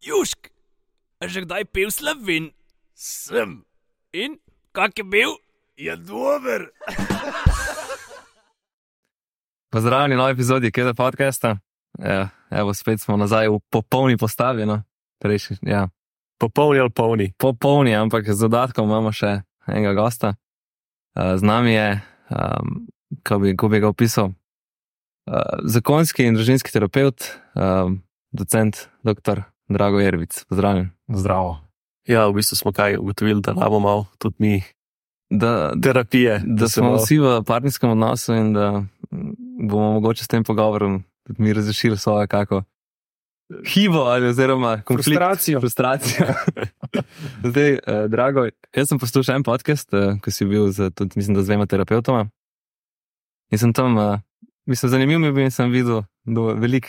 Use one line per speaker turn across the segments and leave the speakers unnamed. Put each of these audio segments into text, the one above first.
Južk, a že kdaj pil slovin?
Sem,
In kak je bil?
je dober.
Pozdravljeni na novi epizodi Keda podcasta. Ja, evo, spet smo nazaj v popolni postavi. No. Prejši, ja,
Popolni ali polni.
popolni, ampak z dodatkom imamo še enega gosta. Uh, z nami je, um, kako bi, ko bi ga opisal, uh, zakonski in družinski terapeut, um, docent dr. Drago Jervic. Pozdravljen.
Zdravo.
Ja, v bistvu smo kaj ugotovili, da rabimo malo tudi mi
Da,
terapije.
da
se
smo
malo-
vsi v partnerskem odnosu in da bomo mogoče s tem pogovorom tudi mi razrešili svojo kako hivo ali oziroma konflikt.
Frustracijo.
Frustracijo. Zdaj, eh, drago, jaz sem poslušal en podcast, eh, ko si bil z, tudi, mislim, da z dvema terapeutoma. In sem tam, eh, mislim, zanimiv mi je bil in sem videl do, veliko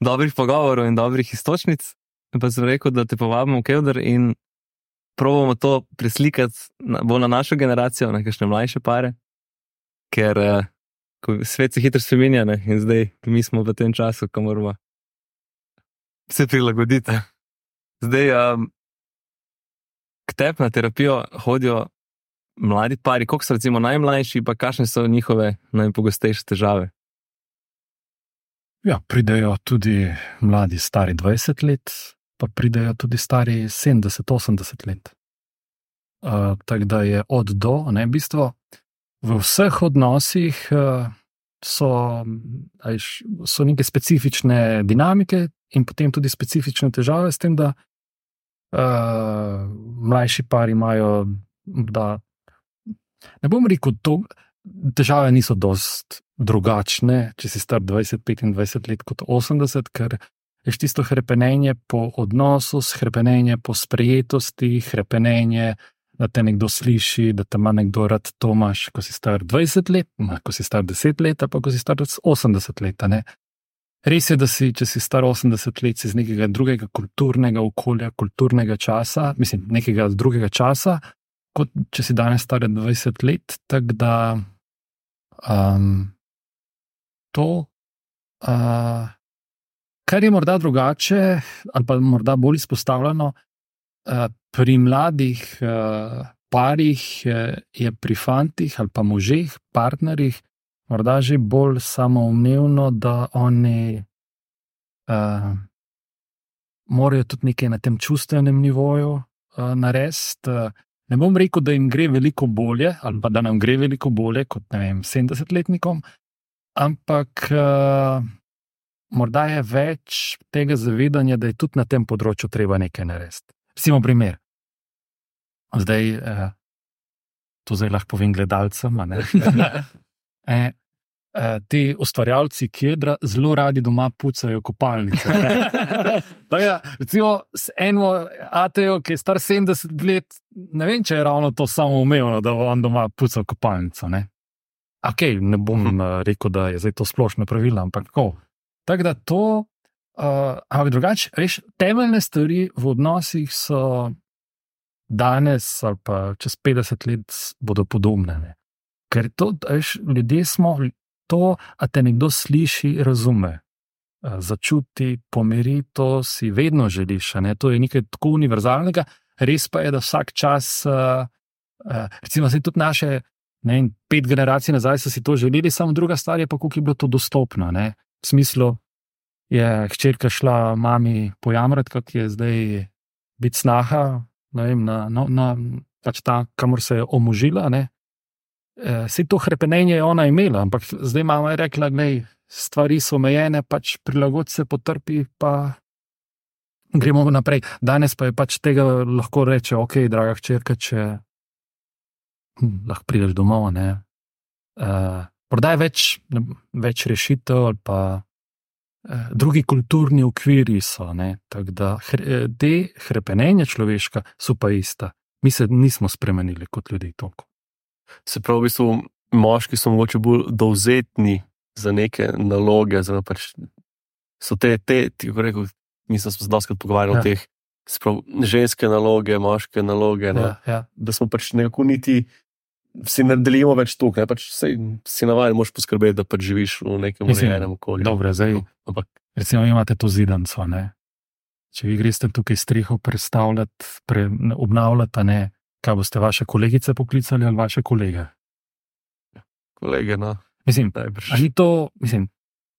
dobrih pogovorov in dobrih istočnic. Pa sem rekel, da te povabimo v Kevdr in probamo to preslikati na, bolj na našo generacijo, na kakšne mlajše pare, ker ko svet se hitro spremenja in zdaj mi smo v tem času, ko moramo se prilagoditi. Zdaj, um, k tebi na terapijo hodijo mladi pari, koliko so recimo najmlajši, pa kakšne so njihove najpogostejše težave.
Ja, pridejo tudi mladi, stari 20 let, pa pridejo tudi stari 70-80 let. Uh, Tako da je od do, ne bistvo. V vseh odnosih uh, so, a veš, so neke specifične dinamike in potem tudi specifične težave s tem, da uh, mlajši pari imajo, da ne bom rekel, da težave niso dost drugačne, če si star 20-25 let kot 80, ker je tisto hrepenenje po odnosu, hrepenenje po sprejetosti, hrepenenje, da te nekdo sliši, da te ima nekdo rad, to imaš, ko si star 20 let, ma, ko si star 10 let, pa ko si star 80 let. Res je, da si, če si star 80 let, si iz nekega drugega kulturnega okolja, kulturnega časa, mislim, nekega drugega časa, kot če si danes star 20 let. Tako da um, to, uh, kar je morda drugače, ali pa morda bolj izpostavljeno uh, pri mladih uh, parih, uh, je pri fantih ali pa možeh, partnerjih, morda že bolj samoumevno, da oni uh, morajo tudi nekaj na tem čustvenem nivoju uh, narediti. Uh, ne bom rekel, da jim gre veliko bolje, ali pa da nam gre veliko bolje kot vem, 70-letnikom, ampak uh, morda je več tega zavedanja, da je tudi na tem področju treba nekaj narediti. Recimo primer. Zdaj, uh, to zdaj lahko povem gledalcem. eh, Ti ustvarjalci kedra zelo radi doma pucajo kopalnice. Da, recimo, s eno Atejo, ki je star 70 let, ne vem, če je ravno to samo umevno, da on doma pucal kopalnico. Ne, okay, ne bom uh, rekel, da je zdaj to splošno pravilo, ampak tako. Tako da to, uh, ampak drugače, veš, temeljne stvari v odnosih so danes ali pa čez 50 let bodo podobne. Ne? Ker to, veš, ljudje smo to, a te nekdo sliši, razume. Začuti, pomiri, to si vedno želiš. Ne? To je nekaj tako univerzalnega, res pa je, da vsak čas, uh, uh, recimo, tudi naše ne, vem, pet generacij nazaj so si to želeli, samo druga stvar je pa, kako je bilo to dostopno. Ne? V smislu, je hčerka šla mami pojamrati, kako je zdaj biti snaha, vem, na, na, na pač ta, kamor se je omožila. Ne? Eh, Vse to hrepenenje je ona imela, ampak zdaj mama je rekla, da stvari so omejene, pač prilagodi se, potrpi, pa gremo naprej. Danes pa je pač tega lahko reče, ok, draga hčerka, če hm, lahko prideš domov. Ne? Uh, je več, več rešitev ali pa uh, drugi kulturni okviri so. ne. Tako da te hrepenenja človeška so pa ista. Mi se nismo spremenili kot ljudi toliko.
Se pravi, v bistvu moški so mogoče bolj dovzetni za neke naloge. Za pač, so te, te ti, kako rekel, smo se dosti pogovarjali
Ja.
o teh se pravi, ženske naloge, moške naloge. Ne?
Ja, ja.
Da smo pač nekako niti si ne delimo več tukaj. Pač sej, si navaden, moš poskrbeti, da pač živiš v nekem urejenem okolju.
Dobro, zdaj,
Ampak
recimo, imate to zidanco. Ne? če vi greste tukaj streho predstavljati, pre, obnavljati, ne, kaj boste vaše kolegice poklicali ali vaše kolege.
Kolege, no.
Mislim,
Najbrž.
a ni to, mislim,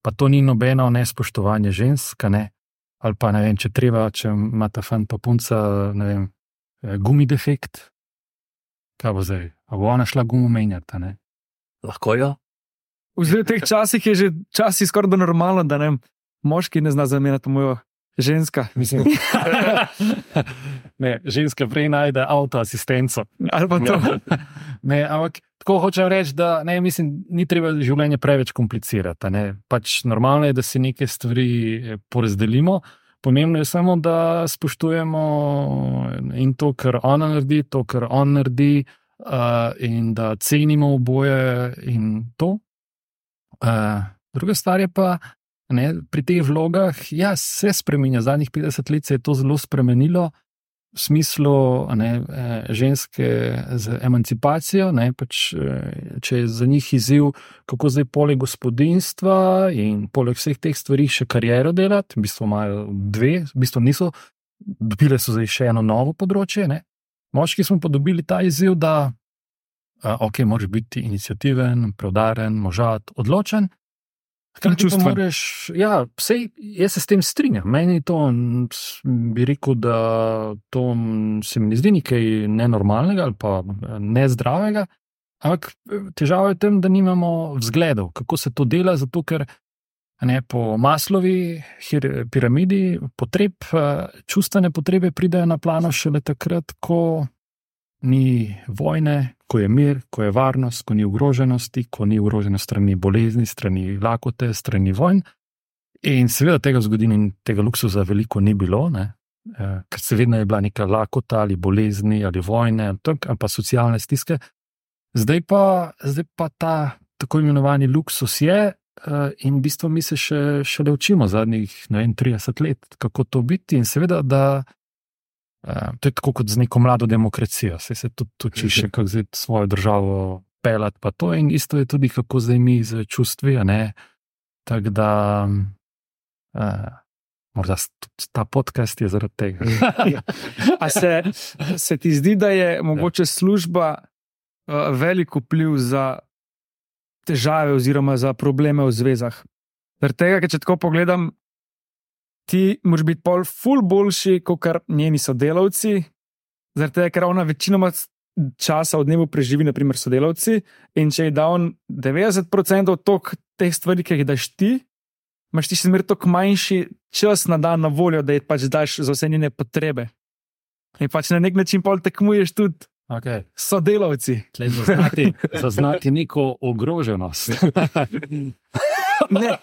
pa to ni nobeno nespoštovanje žensk, a ne? ali pa ne vem, če treba, če ima ta fant pa punca, ne vem, eh, gumi defekt. Kaj bo zdaj? A bo ona šla gumo menjati, ne?
Lahko jo.
V teh časih je že časi skoraj da normalno, da ne vem, moški ne zna zamenjati mojo ženska.
Mislim, ne, ženska prej najde avtoasistenco.
Ali pa to.
Ne, ampak tako hočem reči, da ne, mislim, ni treba življenje preveč komplicirati. ne. Pač normalno je, da si neke stvari eh, porazdelimo. Pomembno je samo, da spoštujemo in to, kar ona naredi, to, kar on naredi, uh, in da cenimo oboje in to. Uh, druga stvar je pa, ne, pri teh vlogah, ja, se spremenja. Zadnjih 50 let se je to zelo spremenilo v smislu ne, eh, ženske z emancipacijo. Ne, pač, eh, če je za njih izziv, kako zdaj poleg gospodinstva in poleg vseh teh stvari še kariero delati, v bistvu imajo dve, v bistvu niso, dobile so zdaj še eno novo področje. Ne. Moški smo pa dobili ta izziv, da uh, ok, moraš biti inicijativen, preudaren, možat, odločen. Hkrati pa moraš, ja, vsej, jaz se s tem strinjam. Meni to bi rekel, da to se mi ne zdi nekaj nenormalnega ali pa eh, nezdravega. Ampak eh, težava je v tem, da nimamo vzgledov, kako se to dela, zato ker ne, po maslovi hir- piramidi potreb, eh, čustvene potrebe pridejo na plano šele takrat, ko ni vojne, ko je mir, ko je varnost, ko ni ogroženosti, ko ni ogroženost strani bolezni, strani lakote, strani vojn. In seveda tega v zgodovini tega luksusa veliko ni bilo, ne? eh, ker se vedno je bila neka lakota ali bolezni ali vojne ali, tak, ali pa socialne stiske. Zdaj pa, zdaj pa ta tako imenovani luksus je. eh, In v bistvu mi se še, šele učimo zadnjih vem, 30 let, kako to biti, in seveda, da Uh, to je tako kot z neko mlado demokracijo. Saj se tudi učiš, še, kako zdaj svojo državo pelati. Pa to in isto je tudi, kako zdaj mi z čustvi. Tako da, uh, morda ta podcast je zaradi tega.
A se, se ti zdi, da je mogoče služba uh, velik vpliv za težave oziroma za probleme v zvezah? Zaradi tega, ker če tako pogledam, ti moraš biti pol ful boljši kot kar njeni sodelavci, zaradi tega, ker ona večinoma časa v dnevu preživi, naprimer, sodelavci. In če je da on 90% tok teh stvari, ki jih daš ti, imaš ti še zmeraj tako manjši čas na dan na voljo, da je pač daš za vse njene potrebe. In pač na nek način pol tekmuješ tudi
Okay.
s sodelavci.
Tlej Zaznati, zaznati neko ogroženost.
Ne.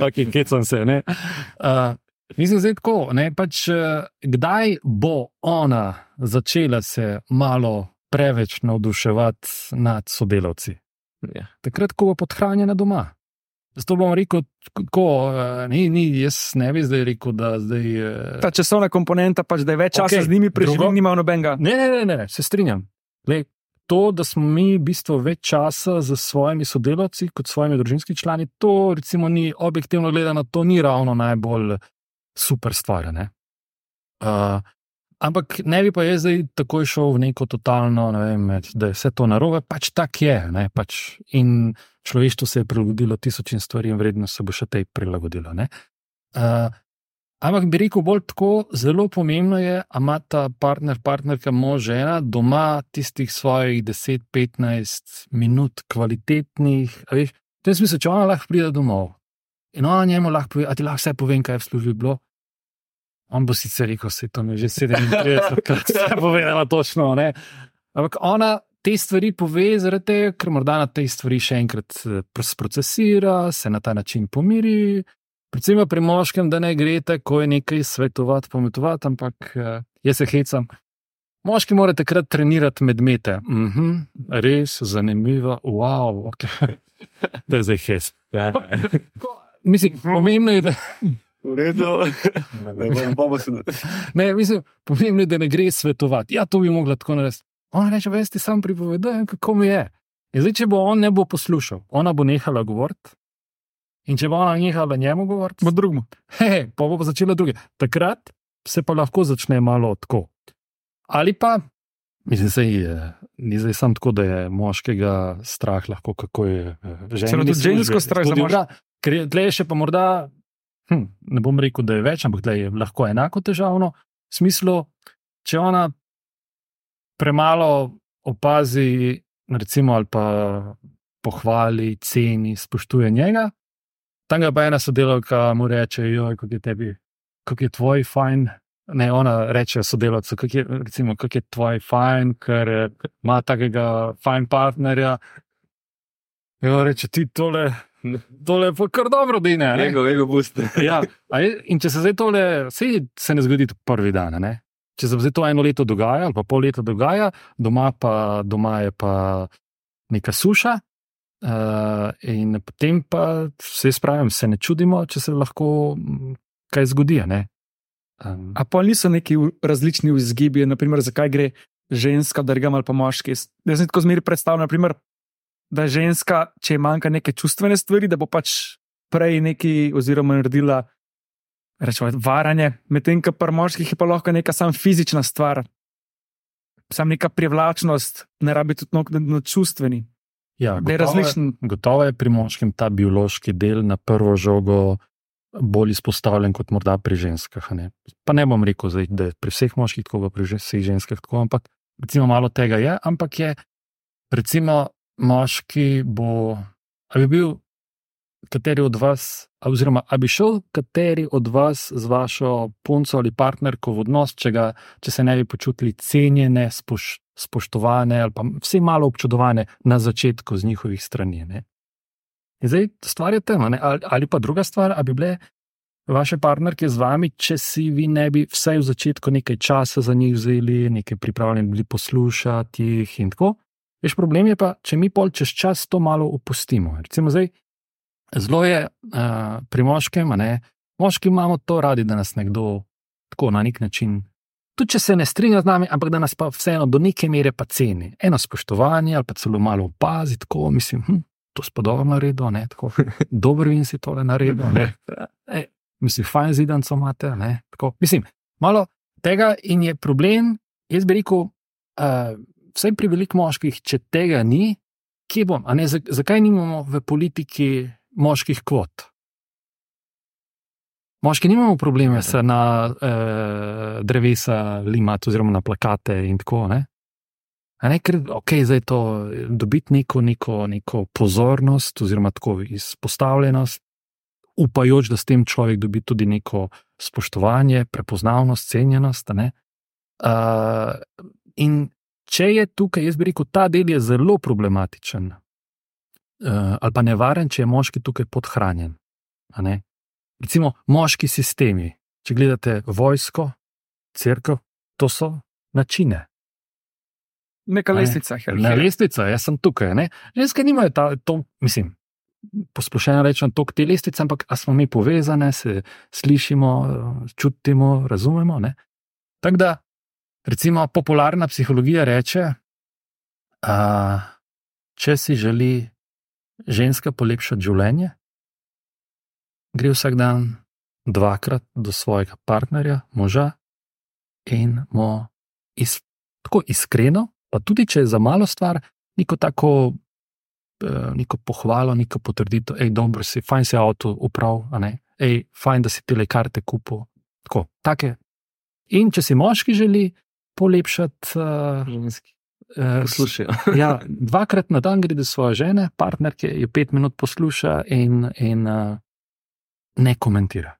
okay, Kecam se. ne. Uh, mislim, da je tako. Ne, pač, uh, kdaj bo ona začela se malo preveč navduševati nad sodelavci?
Ja.
Takrat, ko bo podhranjena doma. Zato bom rekel, tako, uh, ni, ni, jaz ne bi zdaj rekel, da zdaj. Uh,
Ta časovna komponenta, pač, da je več časa okay, z njimi
drugo-
nima nobenega.
Ne, ne, ne, ne, se strinjam. Lej, to, da smo mi v bistvu več časa z svojimi sodelavci kot svojimi družinskimi člani, to recimo ni objektivno gledano, to ni ravno najbolj super stvar. Ne? Uh, ampak ne bi pa jaz zdaj takoj šel v neko totalno, ne vem, da je vse to narobe, pač tak je. Ne? Pač in človeštvo se je prilagodilo tisočim stvarem, vredno se bo še tej prilagodilo. ne. Uh, Ampak bi rekel bolj tako, zelo pomembno je, da ima ta partner, partnerka, mož, žena doma tistih svojih 10-15 minut kvalitetnih. Veš, v tem smislu, če ona lahko pride domov in ona njemu lahko pove, a ti lahko vse povem, kaj je v službi bilo. On bo sicer rekel, se to mi je že 37, krat vse povedala točno. Ne? Ampak ona te stvari pove, zaradi tega, ker morda na te stvari še enkrat eh, procesira, se na ta način pomiri. Predvsem pri moškem, da ne gre tako nekaj svetovati, pametovati, ampak uh, jaz se hecam. Moški morate takrat trenirati medmete. Mhm, res zanimivo, wow, ok. da je zdaj hec.
Ja.
Mislim, pomembno je, da,
V redu, ne bom bomo se.
ne, mislim, pomembno je, da ne gre svetovati. Ja, to bi mogla tako narediti. On reče, veš, ti sam pripovedujem, kako mi je. In zdaj, če bo on ne bo poslušal, ona bo nehala govoriti In če bo ona nehala njemu govoriti,
Bo drugmu.
He, pa bo pa začela druge. Takrat se pa lahko začne malo tako. Ali pa, mislim, da je, ni zdaj samo tako, da je moškega strah, lahko kako je žensko.
Celo tudi žensko strah za moškega.
Ker tle je še pa morda, hm, ne bom rekel, da je več, ampak tle je lahko enako težavno. V smislu, če ona premalo opazi, recimo, ali pa pohvali, ceni, spoštuje njega, tam ga pa ena sodelavka mu reče, kako je tebi, kako je tvoj fajn. Ne, ona reče sodelavcu, kako je, recimo, kako je tvoj fajn, ker ima takega fajn partnerja. On reče, ti tole, tole pa kar dobro, dine. a ne?"
Ego, ego boost.
ja, je- in če se zdaj tole, sej se ne zgodi prvi dan, ne? če se zdaj to eno leto dogaja, ali pa pol leta dogaja, doma, pa, doma je pa neka suša. Uh, in potem pa vse spravim, se ne čudimo, če se lahko mm, kaj zgodi. Um,
A pa niso neki različni vzgibi, naprimer, zakaj gre ženska, da gre ali pa moški. Jaz si tako zmeri predstavljam, naprimer, da ženska, če manjka neke čustvene stvari, da bo pač prej neki, oziroma naredila, rečemo, varanje, medtem ko pri moških je pa lahko neka sam fizična stvar, sam neka privlačnost, ne rabi tudi nok na čustveni.
Ja, gotovo
različen.
Gotovo je pri moškem ta biološki del na prvo žogo bolj izpostavljen kot morda pri ženskah. Ne? Pa ne bom rekel, zdaj, da je pri vseh moških tako, pa pri vseh ženskah tako, ampak recimo malo tega je. Ampak je, recimo, moški bo, ali bi bil kateri od vas, oziroma ali bi šel kateri od vas z vašo punco ali partnerko v odnos, če, ga, če se ne bi počutili cenjene, spoš, spoštovane ali pa vse malo občudovane na začetku z njihovih strani. Ne? In zdaj stvar je tema, ali, ali pa druga stvar, ali bi bile vaše partnerke z vami, če si vi ne bi vsaj v začetku nekaj časa za njih vzeli, nekaj pripravljeni bili poslušati jih in tako. Veš, problem je pa, če mi pol čez čas to malo opustimo. Recimo zdaj, zelo je uh, pri moškem, ne, moški imamo to radi, da nas nekdo tako na nek način. Tudi če se ne strinja z nami, ampak da nas pa vseeno do neke mere pa ceni. Eno spoštovanje ali pa celo malo opazi, tako mislim, hm, to si pa dobro naredil, ne, tako, dober vin si tole naredil. Ne. E, mislim, fajn zidanco imate, ne, tako, mislim, malo tega in je problem, jaz bi rekel, uh, vsaj pri velikih moških, če tega ni, kje bom, a ne, za- zakaj nimamo v politiki moških kvot? Moški nimamo problema se na uh, drevesa limati, oziroma na plakate in tako. A ne, ker ok, zdaj to dobiti neko, neko, neko pozornost, oziroma tako izpostavljenost, upajoč, da s tem človek dobi tudi neko spoštovanje, prepoznavnost, cenjenost. Uh, in če je tukaj, jaz bi rekel, ta del je zelo problematičen, uh, ali pa nevaren, če je moški tukaj podhranjen. Ne. Recimo, moški sistemi, če gledate vojsko, crkvo, to so načine.
Neka
Ne,
lestvica.
Na
hierarhija.
lestvica, jaz sem tukaj. Ne? Ženske nimajo ta, to, mislim, posplošeno rečem, tok te lestvice, ampak a smo mi povezane, se slišimo, čutimo, razumemo. ne? Tako da, recimo, popularna psihologija reče, a, če si želi ženska polepšati življenje, gre vsak dan dvakrat do svojega partnerja, moža, in mu iz, tako iskreno, pa tudi če je za malo stvar, neko tako. eh, Neko pohvalo, neko potrditev, hej, dobro si, fajn si avto uprav, a ne, hej, fajn, da si te karte kupil. Tako, take. In če si moški želi polepšati, uh,
Ženski.
uh,
Poslušajo.
ja, dvakrat na dan gre do svoje žene, partnerke, jo pet minut posluša in, in uh, ne komentira.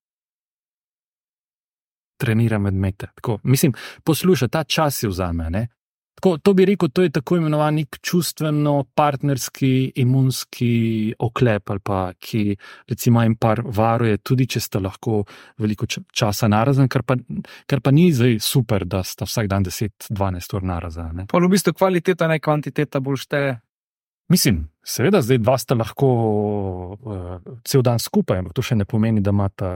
Trenira medmete. Tako, mislim, posluša, ta čas si vzame. Ne? Tako, to bi rekel, to je tako imenovan nek čustveno-partnerski, imunski oklep, ali pa ki recimo en par varuje, tudi če sta lahko veliko ča- časa narazen, kar pa, kar pa ni zdaj super, da sta vsak dan 10-12 ur narazen.
Pa v bistvu kvaliteta, ne kvantiteta, bolj šteje.
Mislim, seveda, zdaj dva sta lahko uh, cel dan skupaj, ampak to še ne pomeni, da imata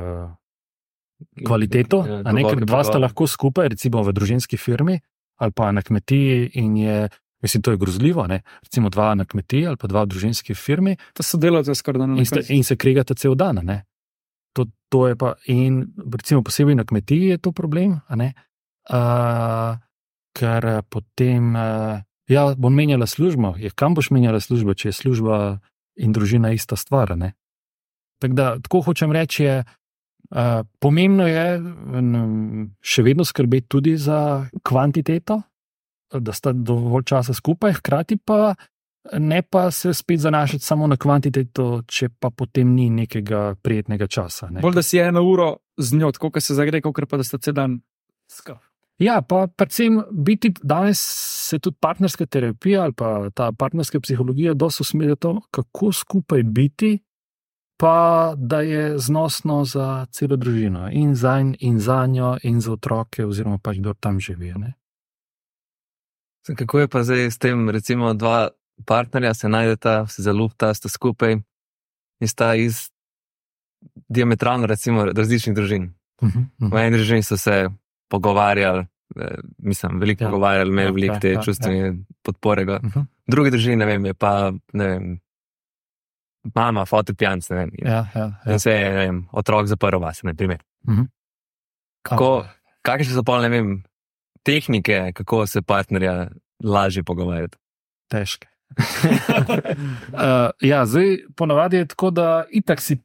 kvaliteto.
Ja,
a ne, ker dva sta lahko skupaj, recimo v družinski firmi ali pa na kmetiji, in je Mislim, to je grozljivo. Ne? Recimo dva na kmetiji ali pa dva v družinski firmi
To so delavci skoraj da na
in, ste, in se kregata cel dan. a ne. To, to je pa, in recimo posebej na kmetiji je to problem, a ne? uh, ker eh, potem, uh, ja, bom menjala službo. Ja, kam boš menjala službo, če je služba in družina ista stvar? ne? Tako da, tako hočem reči, je, uh, pomembno je n, še vedno skrbeti tudi za kvantiteto, da sta dovolj časa skupaj, hkrati pa ne pa se spet zanašati samo na kvantiteto, če pa potem ni nekega prijetnega časa. Ne.
Bolj da si eno uro z njo, tako kot se zagre, kot pa da sta cel dan skupaj.
Ja, pa predvsem biti danes se tudi partnerska terapija ali pa ta partnerska psihologija dosti usmerja v to, kako skupaj biti, pa da je znosno za celo družino in za njo, in za njo, in za otroke, oziroma pač kdo tam živi. Ne?
Kako je pa zdaj s tem, recimo, dva partnerja se najdeta, se zalupta, sta skupaj in sta iz diametralno, recimo, različnih družin.
Uh -huh, uh
V
-huh.
eni družini so se pogovarjali, eh, mislim, veliko
Ja.
ja. pogovarjali, imeli
Ja,
ja, veliko
ja,
te
ja,
ja, čustvene podpore.
Uh -huh.
V drugi družini, ne vem, je pa, ne vem, mama, fotopijanc, ne vem.
Ja, ja, ja.
In se je, ne vem, otrok zaprl vas, na primer.
Mhm.
Kako, kakšne so pa, ne vem, tehnike, kako se partnerja lažje pogovarjati?
težke. uh, ja, zdaj, ponavadi je tako, da itak si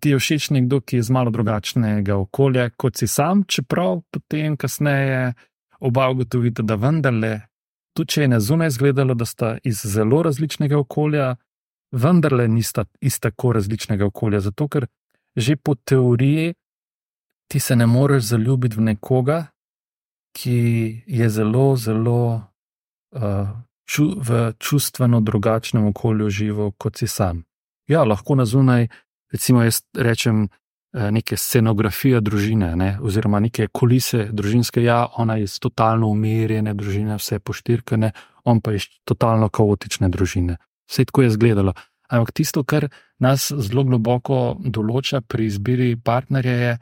ti je všeč nekdo, ki je iz malo drugačnega okolja kot si sam, čeprav potem kasneje oba ugotovita, da vendarle, tudi če je na zunaj izgledalo, da sta iz zelo različnega okolja, vendarle nista iz tako različnega okolja. Zato, ker že po teoriji ti se ne moreš zaljubiti v nekoga, ki je zelo, zelo. Uh, ču, v čustveno drugačnem okolju živel kot si sam. Ja, lahko na zunaj, recimo, jaz rečem eh, neke scenografije družine, ne, oziroma neke kulise družinske. Ja, ona je iz totalno umirjene družine, vse poštirkane, on pa iz totalno kaotične družine. Vse tako je izgledalo. Ampak tisto, kar nas zelo globoko določa pri izbiri partnerja, je,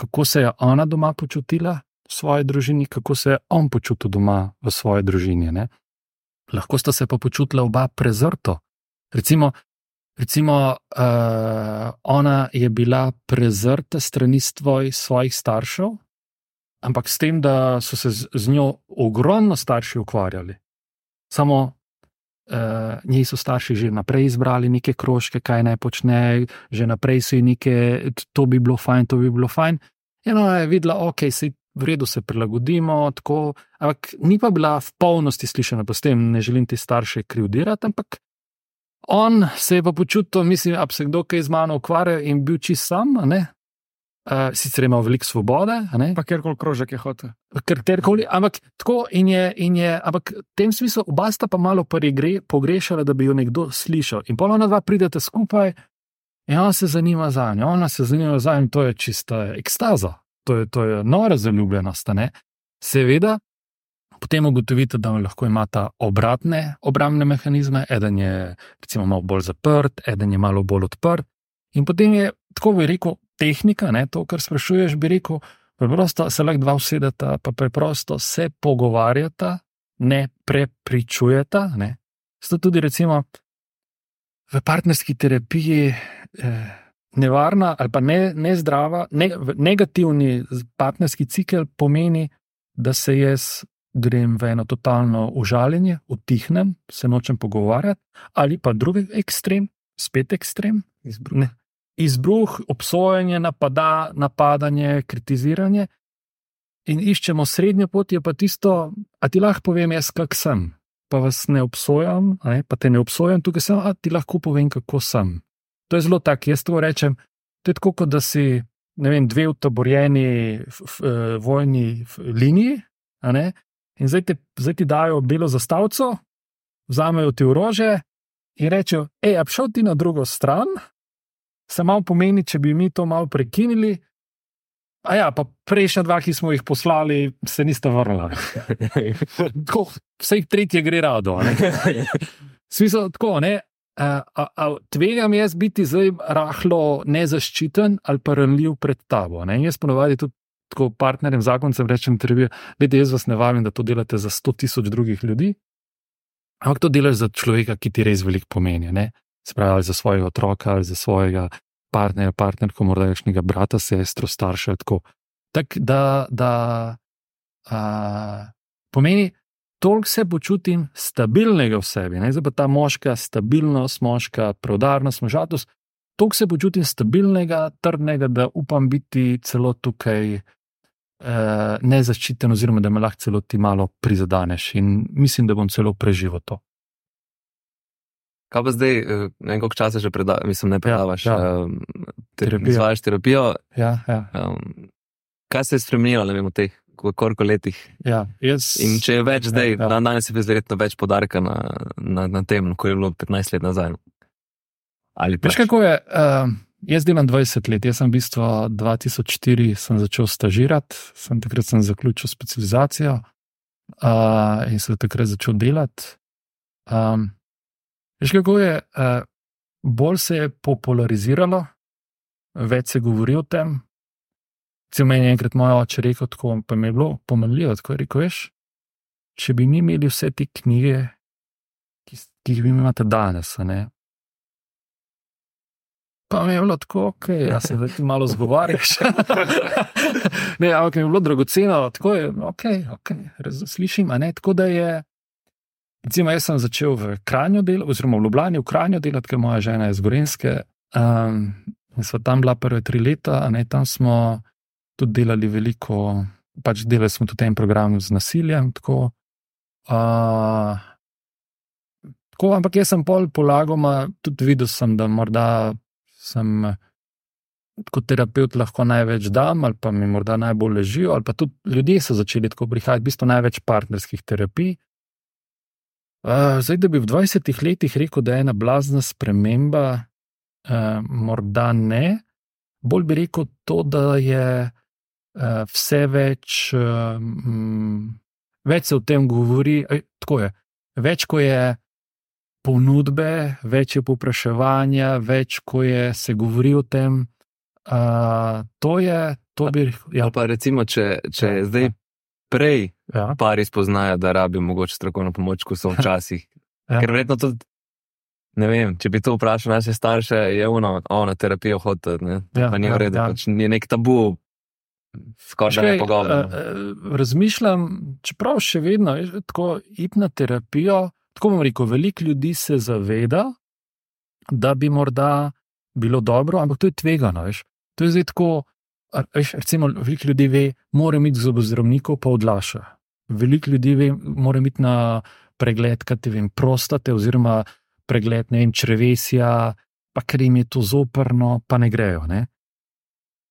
kako se je ona doma počutila v svoji družini, kako se je on počutil doma v svoji družini. Ne lahko sta se pa počutila oba prezrto. Recimo, recimo uh, ona je bila prezrta strani svoj, svojih staršev, ampak s tem, da so se z, z njo ogromno starši ukvarjali. Samo uh, njej so starši že naprej izbrali neke krožke, kaj naj počne, že naprej so ji neke, to bi bilo fajn, to bi bilo fajn. Ona je videla, ok, se v redu se prilagodimo, tako, ampak ni pa bila v polnosti slišana, pa s tem ne želim ti starše krivdirati, ampak on se je pa počutil, mislim, da se kdo kaj z mano ukvarja in bil čist sam, ne. Uh, sicer ima veliko svobode,
Pa kjerkoli krožek je hotel.
ampak tako in je, in je, ampak v tem smislu oba sta pa malo pregre, pogrešala, da bi jo nekdo slišal. In polno dva pridete skupaj in on se zanima za njo, ona se zanima za njo, to je čista ekstaza, to je, to je nora zaljubljenost. ne. Seveda, potem ugotovite, da lahko imata obratne obrambne mehanizme, eden je recimo malo bolj zaprt, eden je malo bolj odprt. In potem je, tako bi rekel, tehnika, ne, to, kar sprašuješ, bi rekel, preprosto se lahko dva usedeta, pa preprosto se pogovarjata, ne prepričujeta. Ne. Zato tudi recimo v partnerski terapiji eh, nevarna ali pa ne, nezdrava, ne, negativni partnerski cikel pomeni, da se jaz grem v eno totalno užaljenje, utihnem, se nočem pogovarjati, ali pa drugi ekstrem, spet ekstrem, izbruh, izbruh obsojanje, napada, napadanje, kritiziranje. In iščemo srednjo pot, je pa tisto, a ti lahko povem, jaz kak sem. Pa vas ne obsojam, ne, pa te ne obsojam, tukaj sem, a ti lahko povem, kako sem. To je zelo tako, jaz to rečem. To je tako, kot da si ne vem, dve utaborjeni eh, vojni liniji, ne, in zdaj, te, zdaj ti dajo belo zastavico, vzamejo ti orože in rečejo: hej, a šel ti na drugo stran, se malo pomeni, če bi mi to malo prekinili. A ja, pa prejšnja dva, ki smo jih poslali, se nista vrnila. Tako, Vse tretje gre rado. Smisel tako, ne. A, a, a tvegam jaz biti zdaj rahlo nezaščiten ali pa ranljiv pred tabo. Ne? Jaz ponovadi tudi tako partnerjem, zakoncem rečem, da jaz vas ne vabim, da to delate za 100 tisoč drugih ljudi. Ampak to delaš za človeka, ki ti res veliko pomeni. Ne? Se pravi, ali za svojega otroka, ali za svojega partnerja, partnerko, morda nekega brata, sestro, starša. Tako tak, da, da a, pomeni, toliko se počutim stabilnega v sebi. Ne? Pa ta moška stabilnost, moška preudarnost, možatost. Toliko se počutim stabilnega, trdnega, da upam biti celo tukaj eh, nezaščiten, oziroma da me lahko celo ti malo prizadeneš. In mislim, da bom celo preživel to.
Kaj pa zdaj, eh, ne vem, koliko časa že predavaš, mislim, ne predavaš,
ja.
um, te,
Terapijo.
izvajaš terapijo.
Ja, ja,
Um, kaj se je spremenilo, ne vem, v teh koliko letih?
ja. Jaz,
In če je več zdaj,
Ja.
ja. danes je verjetno več podarka na, na, na tem, kot je bilo 15 let nazaj. Ali
Veš, kako je? Uh, jaz delam 20 let, jaz sem v bistvu 2004 sem začel stažirati, sem takrat sem zaključil specializacijo uh, in se takrat začel delati. Um, veš, kako je? Uh, bolj se je populariziralo, več se govori o tem. Cel meni je enkrat moj oče rekel, tako pa mi je bilo pomenljivo, tako je rekel, veš, če bi mi imeli vse te knjige, ki, ki jih vi imate danes, ne, Pa mi je bilo tako, ok, ja se zdaj ti malo zgovarjaš. ne, ampak mi je bilo dragoceno, tako je, ok, ok, slišim, a ne, tako da je. Recimo, jaz sem začel v Kranju delati, oziroma v Ljubljani v Kranju delati, ker moja žena je iz Gorenske. Um, in sva tam bila prve tri leta, ne, tam smo tudi delali veliko, pač delali smo tudi en program z nasiljem. Tako, uh, tako, ampak jaz sem pol polagoma tudi videl, sem, da morda sem kot terapeut lahko največ dam, ali pa mi morda najbolj ležijo, ali pa tudi ljudje so začeli tako prihajati, v bistvu največ partnerskih terapij. Uh, zdaj, da bi v 20 letih rekel, da je ena blazna sprememba, uh, morda ne. Bolj bi rekel to, da je uh, vse več, um, več se o tem govori. Ej, tako je. Več, ko je ponudbe, več je popraševanja, več, ko je se govori o tem. Uh, to je, to bi.
Ja,
Ja,
pa recimo, če, če
Ja,
ja, zdaj
ja.
prej
ja,
pari spoznajo, da rabijo mogoče strokovno pomoč, ko so včasih.
Ja.
Ker verjetno tudi, ne vem, če bi to vprašal naše starše, je ono, o, na terapijo hoditi,
Ja,
pa ni
ja,
v redu,
ja.
pač ni nek tabu, skoraj ne pogovor.
eh, eh, Razmišljam, čeprav še vedno veš, tako iti na terapijo. Tako bom rekel, veliko ljudi se zaveda, da bi morda bilo dobro, ampak to je tvegano. Veš. To je zdaj tako. Veš, recimo, veliko ljudi ve, mora iti k zobozdravniku, pa odlaša. Veliko ljudi ve, mora iti na pregled, kaj ti vem, prostate, oziroma pregled ne vem, črevesja, pa ker jim je to zoprno, pa ne grejo. Ne?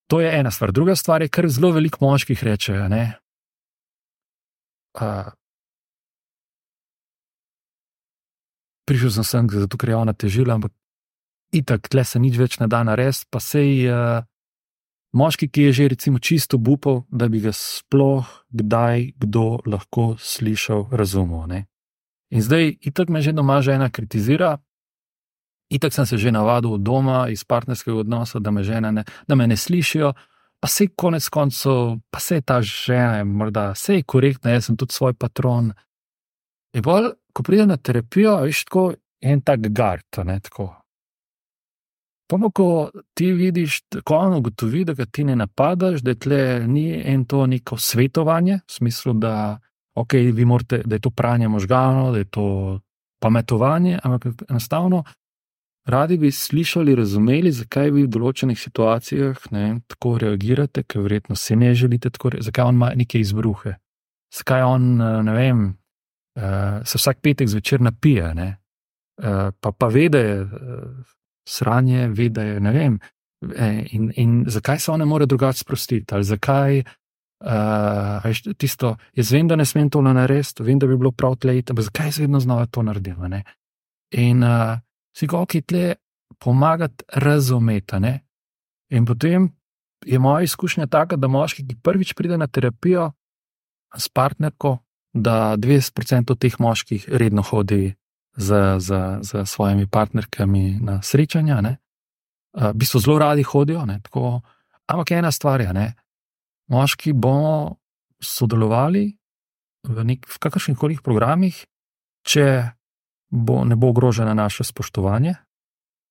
To je ena stvar. Druga stvar je, kar zelo veliko moških reče. Uh, prišel sem sem, zato ker je ona težila, ampak itak, tle se nič več ne da narediti. Pa sej uh, moški, ki je že recimo čisto upal, da bi ga sploh kdaj kdo lahko slišal, razumel. Ne? In zdaj, itak me že doma žena kritizira. Itak sem se že navadil od doma, iz partnerskega odnosa, da me, žene ne, da me ne slišijo, pa se konec koncev, pa se ta žena, je morda se je korektna, jaz sem tudi svoj patron. In bolj, ko pride na terapijo, veš, tako en tak gard, pa, ko ti vidiš, ko on ugotovi, da ga ti ne napadaš, da tle ni en to neko svetovanje, v smislu, da, okay, morate, da je to pranje možganov, da je to pametovanje, ampak enostavno radi bi slišali, razumeli, zakaj vi v določenih situacijah ne, tako reagirate, ker verjetno se ne želite tako, zakaj on ima neke izbruhe, zakaj on, ne vem, eh, se vsak petek zvečer napije, eh, pa, pa ve, da je eh, sranje, ve, da je ne vem. eh, In, in zakaj se on ne more drugače sprostiti, zakaj. Uh, veš, tisto, jaz vem, da ne smem to narediti, vem, da bi bilo prav tle, ampak zakaj se vedno znova to naredim? ne? In uh, si ga ok, tle pomagati razumeti. ne? In potem je moja izkušnja taka, da moški, ki prvič pride na terapijo s partnerko, da 20% teh moških redno hodi z, z, z svojimi partnerkami na srečanja. Ne? V bistvu zelo radi hodijo, ne? tako. Ampak ena stvar je, ne? moški bomo sodelovali v, nek, v kakršnih koli programih, če bo, ne bo ogroženo naše spoštovanje,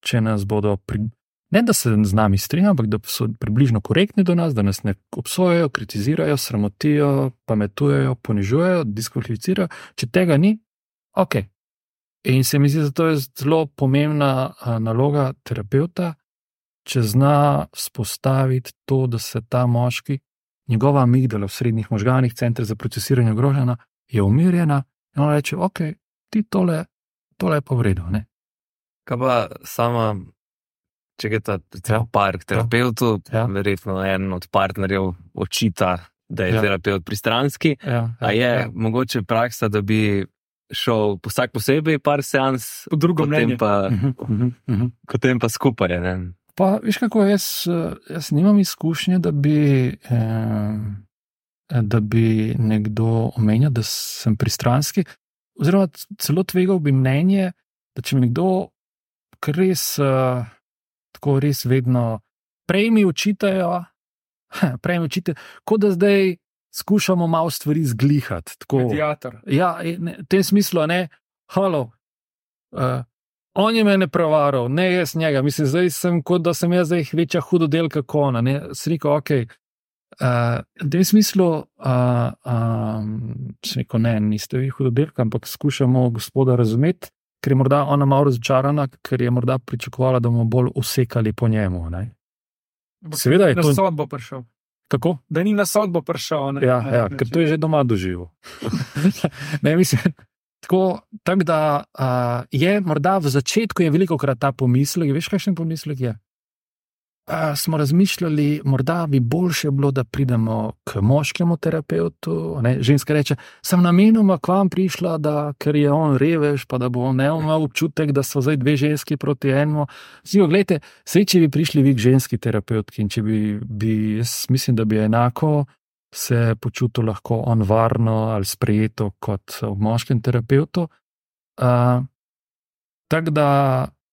če nas bodo, pri, ne da se z nami strinjajo, ampak da so približno korektni do nas, da nas ne obsojajo, kritizirajo, sramotijo, pametujejo, ponižujejo, diskvalificirajo. Če tega ni, ok. In se mi zdi, da to je zelo pomembna naloga terapeuta, če zna spostaviti to, da se ta moški, njegova amigdala v srednjih možganih, center za procesiranje ogrožena, je umirjena in on reče: Ok, ti tole, tole je pa v redu. Ne?
Kaj pa sama, če je ta recimo, par terapeutu,
Ja.
verjetno en od partnerjev očita, da je
Ja.
ja. terapeut pristranski.
Ja,
A je ja. mogoče praksa, da bi šel vsak posebej par seans,
Po drugo
potem
mnenje.
pa,
Mhm, mhm, mhm.
potem pa skupaj. Ne?
Pa, veš, kako jaz, jaz nimam izkušnje, da bi, eh, da bi nekdo omenjal, da sem pristranski. Oziroma, celo tvegal bi mnenje, da če mi nekdo res, eh, tako res vedno prej mi očitajo, prej mi očitajo, kot da zdaj skušamo malo stvari zglihati. Tako,
Mediator.
Ja, v tem smislu, ne, halo. Uh, on je mene prevaral, ne jaz njega. Mislim, zdaj sem kot da sem jaz zdaj večja hudodelka kona. Ne, sreko, ok. Uh, v tem smislu, uh, um, rekel, ne, niste vi hudodelka, ampak skušamo gospoda razumeti, ker je morda ona malo razočarana, ker je morda pričakovala, da bomo bolj usekali po njemu. Ne. Seveda je
Na
to-
sodbo prišel.
Kako?
Da ni na sodbo prišel. Ne,
Ja, ja, ker to je že doma doživel. ne, mislim, tako, tak da uh, je morda v začetku je veliko krat ta pomislek. Veš, kakšen pomislek je? Smo razmišljali, morda bi boljše bilo, da pridemo k moškemu terapeutu. Ne? Ženska reče, sem namenoma k vam prišla, da, ker je on revež, pa da bo ne imel občutek, da so zdaj dve ženski proti enemu. Zdijo, gledajte, sej, če bi prišli vi k ženski terapeutki in če bi, bi jaz mislim, da bi enako se počutil lahko on varno ali sprejeto kot v moškem terapeutu. Uh, Tako da,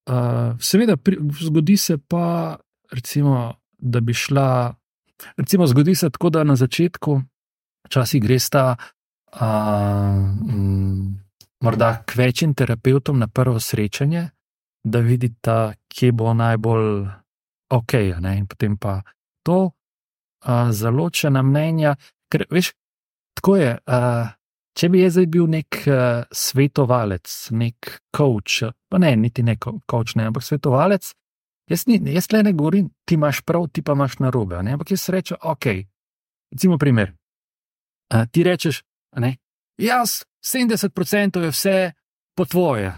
uh, seveda, pri, zgodi se pa, recimo, da bi šla. Recimo, zgodi se tako, da na začetku, včasih greš ta, uh, mm, morda k večjim terapeutom na prvo srečanje, da vidita, kje bo najbolj ok, ne? in potem pa to uh, zaločena mnenja. Ker, veš, tako je. Uh, če bi jaz zdaj bil nek uh, svetovalec, nek coach, pa ne, niti ne co- coach, ne, ampak svetovalec, jaz, ni, jaz le ne govorim, ti imaš prav, ti pa imaš narobe. Ne, ampak jaz rečem, ok. Recimo primer. Uh, ti rečeš, a ne, jaz 70% je vse po tvoje.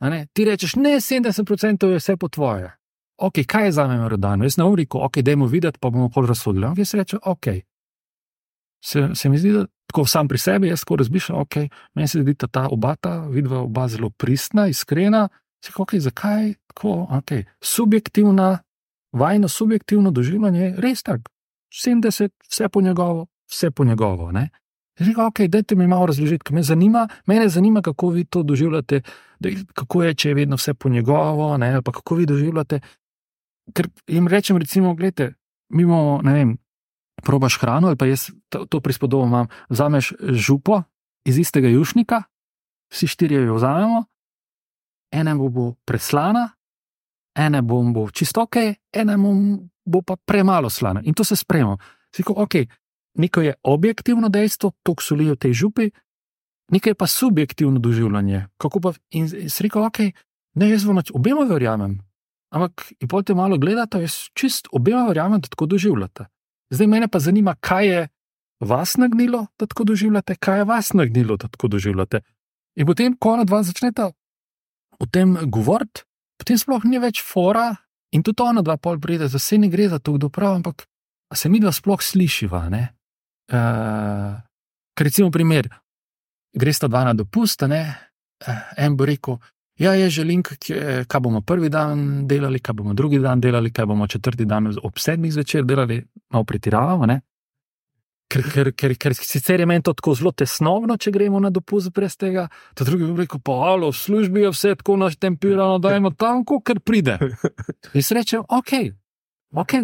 a ti rečeš, ne, 70% je vse po tvoje. Ok, kaj je za me merodajno? Jaz bom rekel, ok, dajmo videti, pa bomo pol razsodili. Ampak jaz rečem, ok. Se, se mi zdi, da tako sam pri sebi, jaz tako razmišljam, ok, meni se zdi, da ta oba, ta vidva, oba zelo pristna, iskrena. Se, ok, zakaj tako? Okay. Subjektivna, vajno subjektivno doživljanje je res tako. 70, vse po njegovo, vse po njegovo. Ne? Rekel, ok, dajte mi malo razložiti, ker me zanima, mene zanima, kako vi to doživljate, da, kako je, če je vedno vse po njegovo, ne, ali pa kako vi doživljate. Ker jim rečem, recimo, gledajte, mi imamo, ne vem, probaš hrano ali pa jaz to, to prispodobo imam. Vzameš župo iz istega jušnika, vsi štirje jo vzamemo, ena bo, preslana, ena bo, čisto ok, ena bo, pa premalo slana. In to se spremo. Siko, ok, neko je objektivno dejstvo, to solijo tej župi, nekaj je pa subjektivno doživljanje. Kako pa, in, in si rekel, ok, ne, jaz vam obema verjamem. Ampak, in pol te malo gledate, jaz čist obema verjamem, da tako doživljate. Zdaj mene pa zanima, kaj je vas nagnilo, da tako doživljate, kaj je vas nagnilo, da tako doživljate. In potem, ko ona dva začneta o tem govoriti, potem sploh ni več fora, in tudi ona dva pol pride, za vse ne gre za to, kdo pravi, ampak se mi dva sploh slišiva. Uh, ker recimo primer, greš ta dva na dopust, ne, uh, en bo rekel. Ja, jaz želim, kaj bomo prvi dan delali, kaj bomo drugi dan delali, kaj bomo četrti dan ob sedmih zvečer delali, malo pretiravamo. Ne? Ker, ker, ker, ker sicer je meni to tako zelo tesnovno, če gremo na dopust brez tega. Ta drugi bi rekel, pa alo, v službi je vse tako naštempirano, da imamo tam, kar pride. Jaz rečem, ok, ok,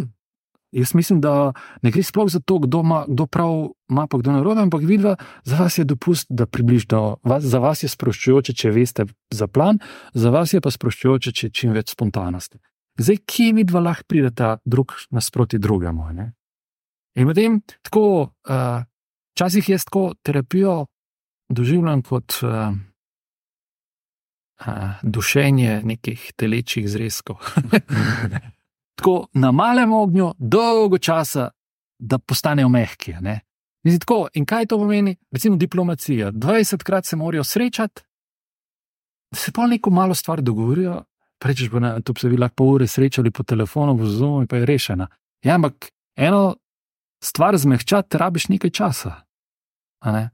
Jaz mislim, da ne gre sploh za to, kdo, ima, kdo prav ima, pa kdo narobe, ampak vidva, za vas je dopust, da približno, vas, za vas je sproščujoče, če veste za plan, za vas je pa sproščujoče, če je čim več spontanosti. Zdaj, kje mi dva lahko prideta drug nasproti drugemu? Ne? In potem tako, včasih uh, jaz tako terapijo doživljam kot uh, uh, dušenje nekih telečjih zrezkov. tako na malem ognju, dolgo časa, da postanejo mehki. Mislim, tako, in kaj to pomeni? Recimo diplomacija. 20 krat se morajo srečati, da se pa neko malo stvar dogovorijo. Rečeš, da se bi lahko pol ure srečali po telefonu, v Zoom, pa je rešena. Ja, ampak eno stvar zmehčati, rabiš nekaj časa. Ne?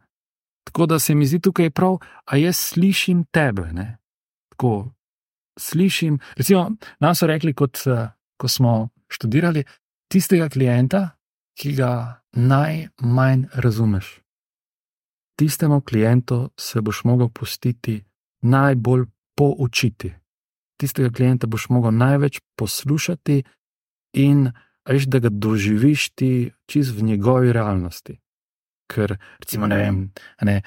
Tako da se mi zdi tukaj prav, a jaz slišim tebe. Ne? Tako slišim. Recimo, nam so rekli, kot uh, ko smo študirali, tistega klienta, ki ga najmanj razumeš. Tistemu klientu se boš mogel pustiti najbolj poučiti. Tistega klienta boš mogel največ poslušati in veš, da ga doživiš ti čist v njegovi realnosti. Ker, recimo, ne vem, ne,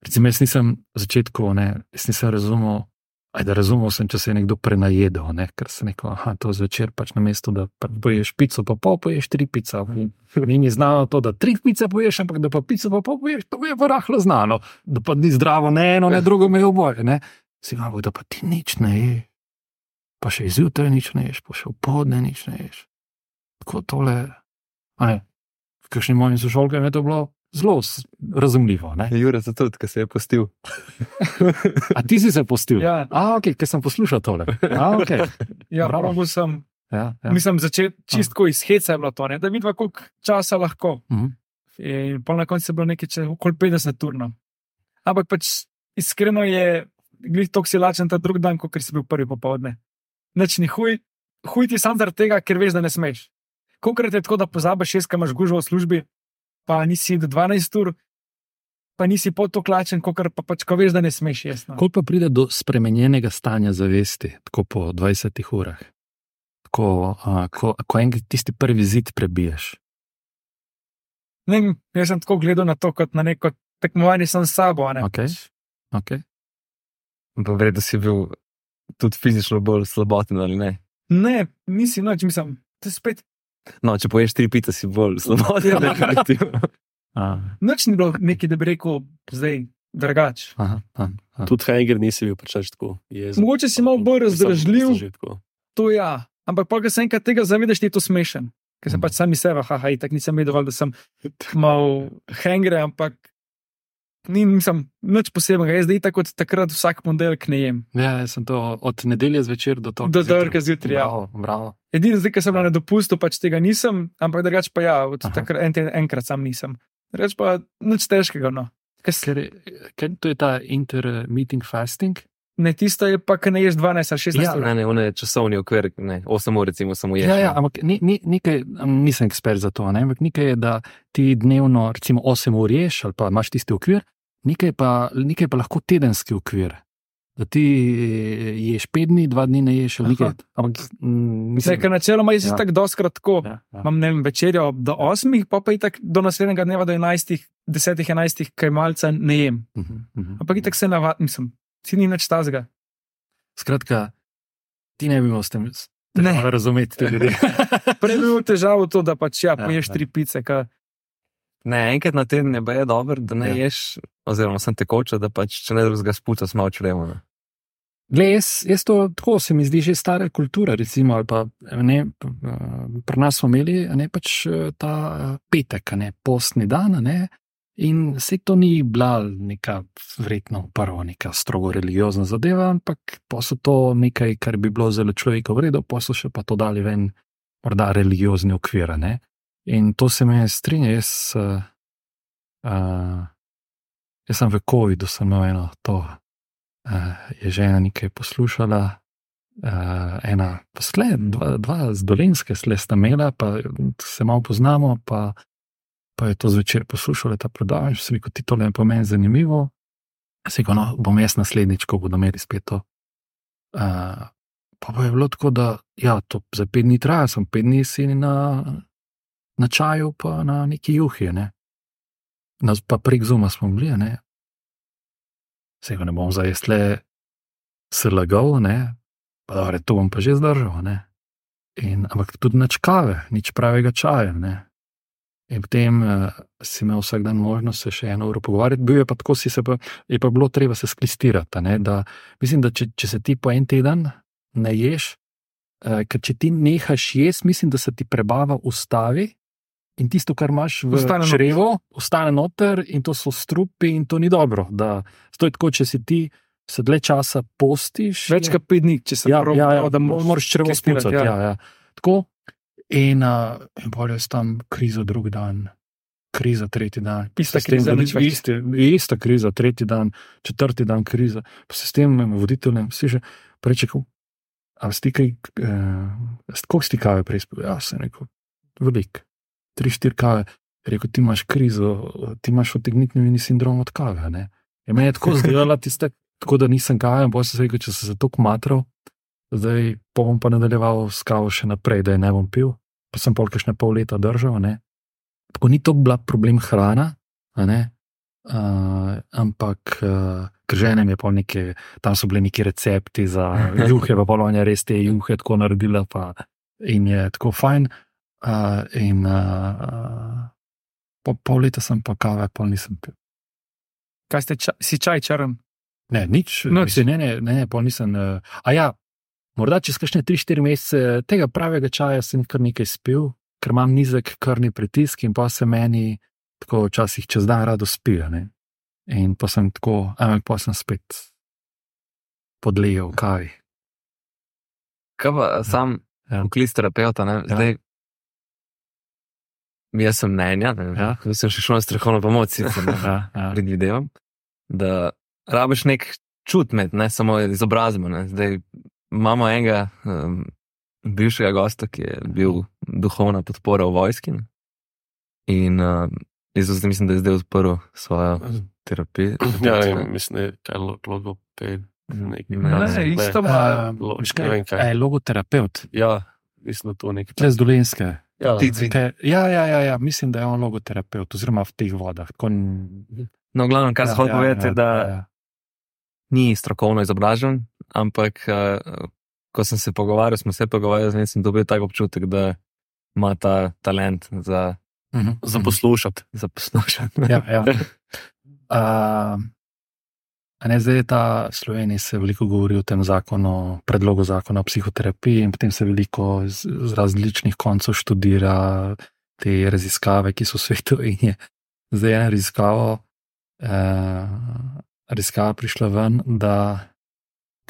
recimo, jaz nisem v začetku, ne, jaz nisem razumel, Ajde, razumel sem, če se je nekdo prenajedel, ne? ker se neko, aha, to zvečer pač na mestu, da poješ pico, pa pol poješ tri pice. Ni mi znano to, da tri pice poješ, ampak da pa pico, pa pol poješ, to je pa rahlo znano, da pa ni zdravo, ne eno, ne drugo, me oboje. Ne? Si bo, da pa ti nič ne ješ, pa še izjutraj nič ne ješ, pa še v podne nič ne ješ. Tako tole, v kakšni moji sošolki je to bilo zelo razumljivo.
Jure, zato tudi, se je postil.
A ti si se postil?
Ja,
A, ok, ker sem poslušal tole. A, okay.
ja pravno sem.
ja, ja.
Mislim, začet, čistko iz heca je bilo to, ne? da vidiš, koliko časa lahko.
Mhm.
In pol na koncu je bilo nekaj, če okoli 50 ur. no. Ampak pač iskreno je, glih to si lačen ta drug dan, kot si bil prvi popovdne. Nič ni huj, huj ti sam zaradi tega, ker veš, da ne smeš. Kokrat je tako, da pozabiš šest, imaš gužvo v službi, pa nisi do 12 ur, pa nisi pot to klačen, kot pa pač, ko veš, da ne smeš jesti. No.
Koliko pa pride do spremenjenega stanja zavesti, tako po 20 urah, ko, a, ko, ko enkrat tisti prvi zid prebiješ?
Ne, vem, jaz sem tako gledal na to, kot na neko tekmovanje sam s sabo.
Okay. Okay.
Verjetno si bil tudi fizično bolj slaboten ali ne.
Ne, nisi noč, mislim, to je spet.
No, če poješ tri pice, si bolj slaboten.
Ja.
definitivno.
A,
Noč ni bilo nekaj, da bi rekel, zdaj drugače.
aha, aha, aha.
Tudi Henger nisi bil pač tako jezen.
Mogoče si malo bolj razdražljiv. To ja, ampak pa, ko se enkrat tega zavedaš, ti je to smešen. Ker sem
Mhm.
pač sami sebe, haha, tako nisem vedel, da sem mal hengre, ampak ni, nisem nič posebnega. Jaz zdaj tako kot takrat vsak ponedeljek ne jem.
Ja, jaz sem to od nedelje zvečer do torka.
Do torka zjutraj, ja.
Bravo, bravo.
Edino zdaj, ker sem bila na dopustu, pač tega nisem, ampak drugače pa ja, od takrat en, enkrat sam nisem. Reč pa nič težkega. No. Kaj se-
Ker, je- ker to je ta intermittent fasting.
Ne, tisto je pa, ker ne ješ 12 ali 16
Ja,
ur.
Ne, ne, one časovni okvir, ne, 8 ur recimo samo ješ.
Ja, ja, ampak ni, ni, nekaj, nisem ekspert za to, ne? ampak nekaj je, da ti dnevno, recimo 8 ur ješ ali pa imaš tisti okvir, nekaj pa, nekaj pa lahko tedenski okvir. Da ti ješ 5 dni, 2 dni ne ješ, ali nekaj. Ampak mm, mislim,
ker načeloma jaz
Ja.
ja. tako doskrat tako.
ja, ja.
Imam ne vem, večerjo do 8, pa pa itak do naslednjega dneva do 11, 10, 11, kaj malce ne jem.
Mhm, mhm.
Ampak itak se navadim, mislim, si ni nič tazga.
Skratka, ti ne bi imel s tem
Ne.
težave razumeti te ljudi.
Prej bi imel težavo to, da pač ja,
Ja,
poješ
ja.
tri pice. Ka,
Ne, enkrat na teden je baje dobro, da ne
Ja.
ješ, oziroma sem tekoča, da pač če ne drugega spuca smo čremo. ne.
Glej, jaz, jaz to tako se mi zdi že stara kultura. Recimo, ali pa, ne, eh, pri nas smo imeli ne, pač eh, ta eh, petek, ne, postni dan. Ne, in se to ni bila neka, verjetno, prvo neka strogo religiozna zadeva, ampak pa so to nekaj, kar bi bilo zelo človeku vredno, pa so še pa to dali ven, morda religiozni okvir. Ne. In to se me strinja. Jaz, uh, uh, jaz sem v COVID-u, sem imel eno to uh, je žena nekaj poslušala, uh, ena pa sle, dva, dva z dolenske sle sta imela, pa se malo poznamo, pa, pa je to zvečer poslušala ta predavanje, se mi kot ti tole je po meni zanimivo. Se ga, no, bom jaz naslednjič, ko bodo imeli spet to. Uh, pa, pa je bilo tako, da ja, to za pet dni traja, sem pet dni si na, na čaju, pa na neki juhi. Ne. Nas pa prek zuma smo bili, ne. Vsega ne bom zdaj le se lagal, ne. Pa dobro, to bom pa že zdržal, ne. In, ampak tudi nič kave, nič pravega čaja, ne. In potem uh, si imel vsak dan možnost se še eno uro pogovarjati, bil je pa tako, se pa, je pa bilo treba se sklistirati. Ne, da, mislim, da če, če se ti po en teden ne ješ, uh, ker če ti nehaš jesti, mislim, da se ti prebava ustavi in tisto, kar imaš v
Ostane noter.
črevo, ostane noter in to so strupi in to ni dobro. Da, to je tako, če si ti se dlje časa postiš.
Več kot pet dni, če se
ja,
prav
ja, ja,
da moraš sklistirati,
spucati.
ja.
Ja. Ja, Tako. In, uh, in bolje je tam kriza drugi dan, kriza tretji dan.
Ista
S tem,
kriza, več.
iste- Ista kriza, tretji dan, četrti dan kriza. Pa se s tem voditeljem vsi že prečekal. A si kaj, eh, koliko si ti kave prej spil? Ja, sem rekel, velik, tri, štiri kave. Rekel, ti imaš krizo, ti imaš otegnitni sindrom od kave. Ne? Je meni je tako zdelo, tiste, tako da nisem kave, in sem se rekel, če sem se tako matral, zdaj bom pa nadaljeval s kavo še naprej, da je ne bom pil. Pa sem pol kakšne pol leta držal. Ne? Tako ni to bila problem hrana. Uh, ampak, uh, ker že enem je pol neke, tam so bili neki recepti za juhe, pa pol on je res te juhe tako naredila, pa in je tako fajn. Uh, in uh, po pol leta sem pa kave, pol nisem pil.
Kaj ste, ča, si čaj črn?
Ne, nič, mislim, ne, ne, ne, ne, pol nisem. Uh, a ja, morda čez kakšne 3-4 mesece tega pravega čaja sem kar nekaj spil, ker imam nizek krvni pritisk in pa se meni tako včasih čez dan rado spija. Ne? In pa sem tako, ampak pa sem spet podlejal kavi.
Kaj pa sam
Ja.
poklic terapeuta? ne,
Ja.
Zdaj, jaz sem mnenja, ne,
Ja.
ja. sem še šel na strokovno pomoč, sicer ne,
Ja, ja.
predvidevam, da rabiš nek čut med, ne samo izobrazbo. Ne. Zdaj imamo enega um, bivšega gosta, ki je bil duhovna podpora v vojski. ne. In uh, jaz zdaj mislim, da je zdaj odprl svojo terapijo.
Ja, ne, mislim, da je kaj lo- logoped. Nekaj,
Ne,
Ne, isto ima.
Uh,
Lo-
veš
ne vem
kaj,
kaj.
je logoterapeut,
Ja, mislim, da to nekaj.
tle z dolenske.
Ja.
Kaj- Ja, ja, ja, ja, mislim, da je on logoterapeut, oziroma v teh vodah. Tako,
No, glavno, kar
ja,
se hoče
ja,
povedati,
ja,
da
ja, ja.
ni strokovno izobražen, ampak uh, ko sem se pogovarjal, smo se pogovarjali z njim, sem dobil tak občutek, da ima ta talent za,
Mhm,
Za
mhm.
poslušati.
za poslušanje.
Ja, ja. Uh, ne, zdaj je ta Slovenija se veliko govori o tem zakonu, predlogu zakona o psihoterapiji, in potem se veliko z, z različnih koncev študira te raziskave, ki so v svetu. Je zdaj ena raziskava, uh, raziskava prišla ven, da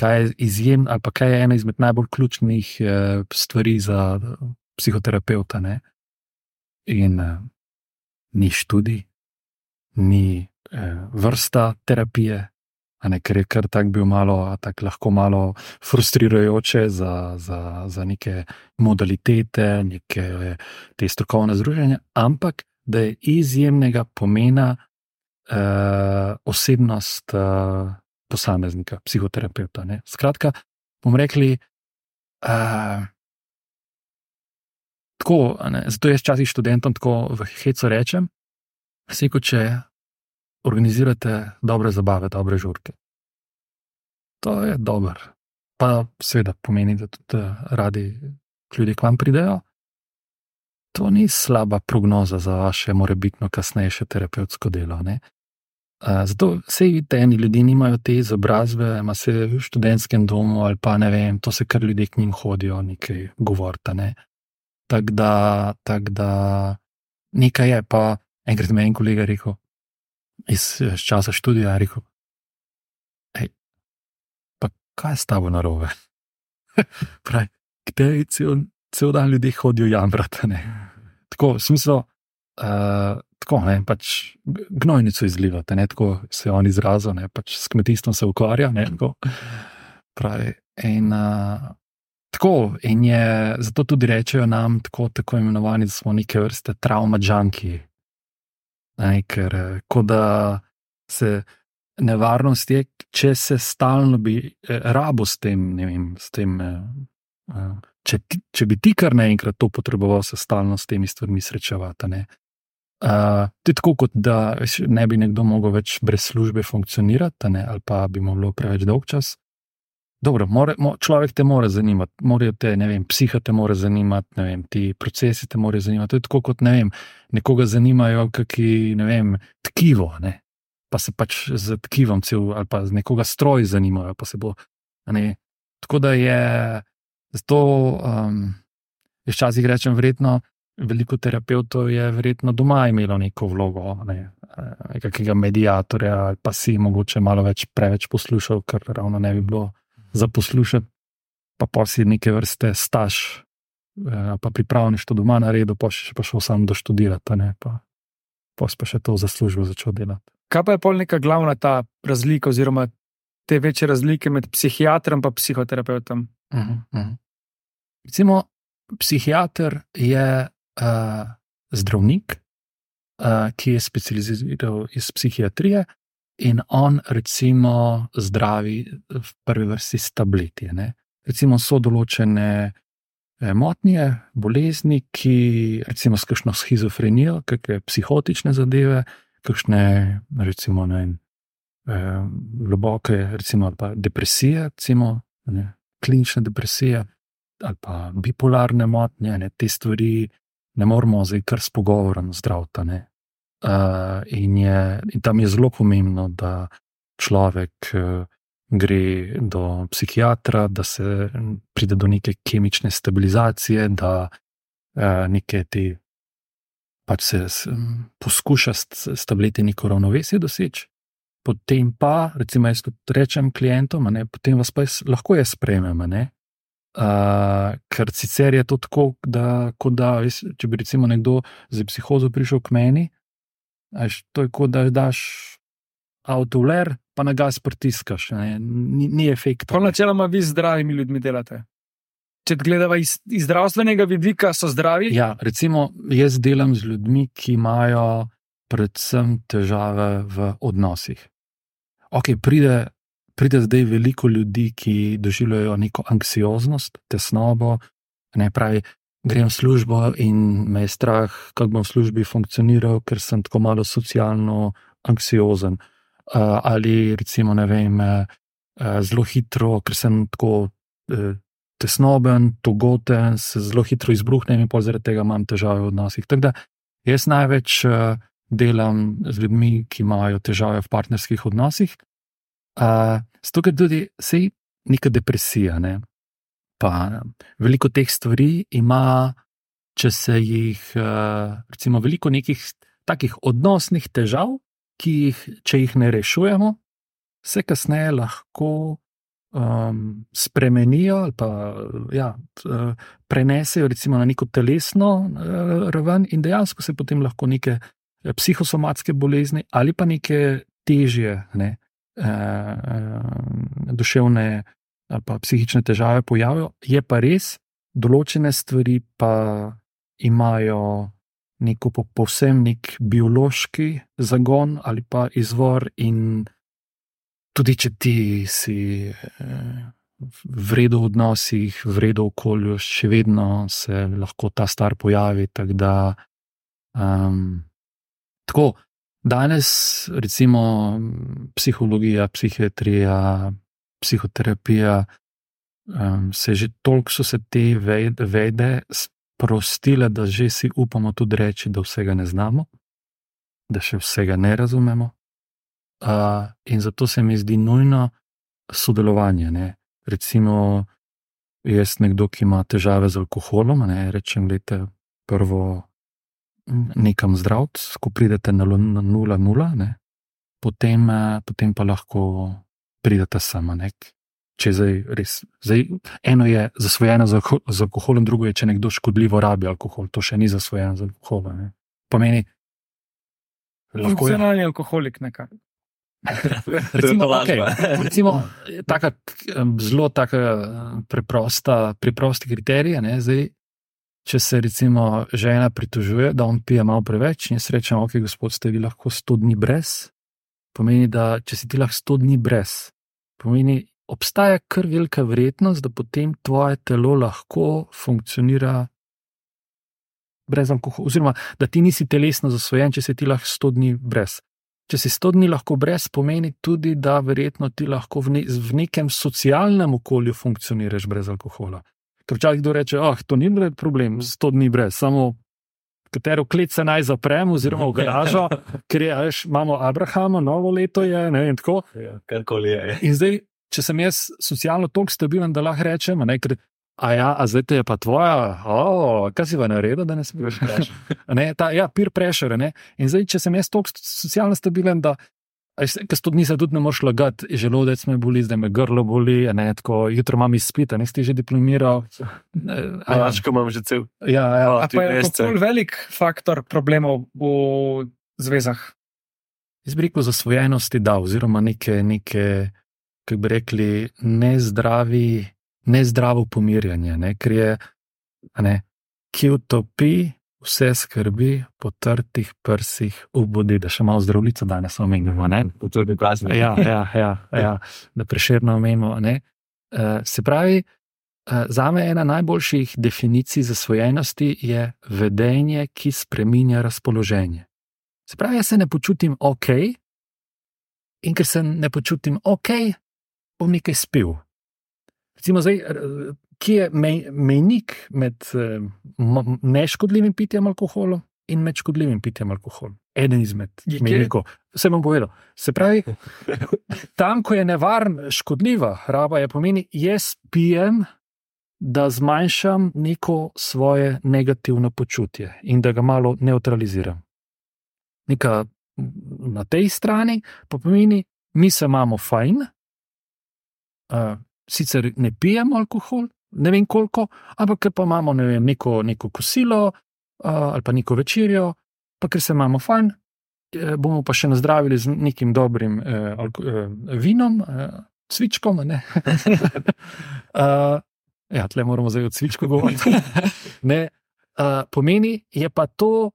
kaj je izjem, ali pa kaj je ena izmed najbolj ključnih uh, stvari za psihoterapeuta. Ne? In uh, ni študij, ni eh, vrsta terapije, ne, ker je kar tak bil malo, a tak lahko malo frustrirajoče za, za, za neke modalitete, neke te strokovne združenja, ampak da je izjemnega pomena eh, osebnost eh, posameznika, psihoterapeuta. Ne. Skratka, bomo rekli, eh, tako, a ne, zato jaz včasih študentom tako v hecu rečem, Seko, če organizirate dobre zabave, dobre žurke. To je dobro. Pa seveda pomeni, da tudi eh, radi ljudje k vam pridejo. To ni slaba prognoza za vaše morebitno kasnejše terapevtsko delo. Ne? Uh, zato vse vidite, eni ljudje nimajo te izobrazbe, ima se v študentskem domu ali pa ne vem, to se kar ljudje k njim hodijo, nekaj govorta. Ne? Tako da, tak da nekaj je, pa enkrat mi je en kolega rekel, iz, iz časa študija, je rekel, hej, pa kaj je s tabo narobe? Pravi, kdaj cel, cel dan ljudje hodijo jamrati. Tako, v smislu, uh, tako, ne, pač gnojnico izlivate, ne, tako se je on izrazil, ne, pač s kmetijstvom se ukvarja, ne, tako. Pravi, in, uh, tako, in je, zato tudi rečejo nam tako, tako imenovani, da smo neke vrste traumažanki. Ne, ker eh, kot da se nevarnost je, če se stalno bi eh, rabo s tem, ne vem, s tem eh, eh, če, ti, če bi ti kar naenkrat to potreboval, se stalno s temi stvarmi srečevati. ne. Uh, to je tako, kot da ne bi nekdo mogel več brez službe funkcionirati, ne, ali pa bi mu bilo preveč dolg čas. Dobro, more, mo, človek te mora zanimati, morajo te, ne vem, psiha te mora zanimati, ne vem, ti procesi te morajo zanimati. To je tako, kot ne vem, nekoga zanimajo, kaki, ne vem, tkivo, ne. pa se pač z tkivom cel, ali pa z nekoga stroj zanimajo, pa se bo. Ne. Tako da je, zato um, jaz včasih rečem, verjetno. Veliko terapeutov je verjetno doma imelo neko vlogo, ne, nekakšnega medijatorja, ali pa si mogoče malo več preveč poslušal, kar ravno ne bi bilo za poslušati, pa pa si neke vrste staž, eh, pa pripravništvo doma naredil, pa še pa šel sam doštudirati, ne, pa, pa pa še to za službo začel delati.
Kaj pa je pol neka glavna ta razlika, oziroma te večje razlike med psihiatrom in psihoterapeutom?
Uh -huh, uh -huh. Recimo, psihiater je uh, zdravnik, uh, ki je specializiral iz psihiatrije in on, recimo, zdravi v prvi vrsti s tableti. Ne? Recimo, so določene eh, motnje, bolezni, ki, recimo, s kakšno schizofrenijo, kakšne psihotične zadeve, kakšne, recimo, ne vem, eh, globoke, recimo, pa depresije, recimo, ne, klinične depresije. Ali pa bipolarne motnje, ne, te stvari ne moramo zdaj kar s pogovorom zdraviti. Uh, in, je, in tam je zelo pomembno, da človek uh, gre do psihiatra, da se pride do neke kemične stabilizacije, da uh, nekaj ti pač se s, poskuša s, tableti neko ravnovesje doseči. Potem pa, recimo, jaz tudi rečem klientom, ne, potem vas pa jaz, lahko jaz sprejmem. Uh, ker sicer je to tako, da, da veš, če bi recimo nekdo z psihozo prišel k meni, veš, to je kot da daš avto v ler, pa na gas pritiskaš, ne, ni, ni efekt.
Prav načeloma vi z zdravimi ljudmi delate. Če gledamo iz, iz zdravstvenega vidika, so zdravi.
Ja, recimo jaz delam z ljudmi, ki imajo predvsem težave v odnosih. Ok, pride pride zdaj veliko ljudi, ki doživljajo neko anksioznost, tesnobo, ne pravi, grem v službo in me je strah, kako bom v službi funkcioniral, ker sem tako malo socialno anksiozen. Uh, ali recimo, ne vem, uh, zelo hitro, ker sem tako uh, tesnoben, togoten, se zelo hitro izbruhnem in pa zaradi tega imam težave v odnosih. Tako da jaz največ uh, delam z ljudmi, ki imajo težave v partnerskih odnosih. Uh, Zato, ker tudi sej neka depresija. Ne? Pa, veliko teh stvari ima, če se jih, recimo, veliko nekih takih odnosnih težav, ki jih, če jih ne rešujemo, se kasneje lahko um, spremenijo ali pa ja, prenesejo recimo, na neko telesno uh, raven, in dejansko se potem lahko neke psihosomatske bolezni ali pa neke težje. Ne, Eh, duševne ali pa psihične težave pojavijo, je pa res, določene stvari pa imajo neko po, povsem nek biološki zagon ali pa izvor, in tudi če ti si eh, v redu v odnosih, v redu v okolju, še vedno se lahko ta star pojavi. Tak da, um, tako, Danes, recimo, psihologija, psihiatrija, psihoterapija, um, se že toliko so se te vede sprostile, da že si upamo tudi reči, da vsega ne znamo, da še vsega ne razumemo. Uh, in zato se mi zdi nujno sodelovanje. Ne? Recimo, jaz, nekdo, ki ima težave z alkoholom, ne rečem, da prvo nekam zdraviti, ko pridete na 0-0, potem, eh, potem pa lahko pridete sama. Nek. Če zdaj res, zdaj, eno je zasvojeno z, z alkoholom, drugo je, če nekdo škodljivo rabi alkohol, to še ni zasvojeno z alkoholom. Pomeni,
da lahko je zunanji alkoholik nekaj.
recimo, okay, recimo taka, zelo taka preprosta, preprosti kriterij. Zdaj, Če se recimo žena pritožuje, da on pije malo preveč in sreča, ok, gospod, ste vi lahko sto dni brez, pomeni, da če si ti lahko sto dni brez, pomeni, obstaja kar velika verjetnost, da potem tvoje telo lahko funkcionira brez alkohola, oziroma da ti nisi telesno zasvojen, če si ti lahko 100 dni brez. Če si 100 dni lahko brez, pomeni tudi, da verjetno ti lahko v, ne, v nekem socialnem okolju funkcioniraš brez alkohola. Ker včasih kdo reče, ah, oh, to ni problem, 100 dni brez, samo katero klet se naj zaprem, oziroma v garažo, ker je, veš, imamo Abrahama, novo leto je, ne vem, tako.
Ja, karkoli je.
In zdaj, če sem jaz socialno toliko stabilen, da lahko rečem, ne, ker, a ja, a zdaj te je pa tvoja, oh, kaj si v naredu, da ne smeš reči. Ja, peer pressure. Ne? In zdaj, če sem jaz toliko socialno stabilen, da Ker sto dni se tudi ne moreš lagati, želodec me boli, zdaj me grlo boli, ne, tako, jutro imam izpit, ne si že diplomiral.
Ajačko imam že cel.
Ja, ja.
A pa je to velik faktor problemov v zvezah.
Jaz bi rekel zasvojenosti, da, oziroma neke, neke kako bi rekli, nezdravi, nezdravo pomirjanje, ne, ker je, ne, ki utopi vse skrbi po trtih prsih obudi, da še malo zdravljico danes omenjamo.
Je prazno.
Ja, ja, ja, ja, da preširno omenjamo. Uh, se pravi, uh, za me ena najboljših definicij zasvojenosti je vedenje, ki spreminja razpoloženje. Se pravi, jaz se ne počutim ok, in ker se ne počutim ok, bom nekaj spil. Recimo, zdaj, ki je mej, mejnik med uh, neškodljivim pitjem alkohola in med škodljivim pitjem alkohola. Eden izmed mejnikov. Vse bom povedal. Se pravi, tam, ko je nevaren, škodljiva raba, je pomeni, jaz pijem, da zmanjšam neko svoje negativno počutje in da ga malo neutraliziram. Neka na tej strani pa pomeni, mi se imamo fajn. Uh, sicer ne pijemo alkohol, ne vem koliko, ampak ker pa imamo ne vem, neko, neko kosilo uh, ali pa neko večerjo, pa ker se imamo fajn, eh, bomo pa še nazdravili z nekim dobrim eh, eh, vinom, eh, cvičkom. uh, ja, tle moramo zdaj od cvička govoriti. ne, uh, pomeni je pa to,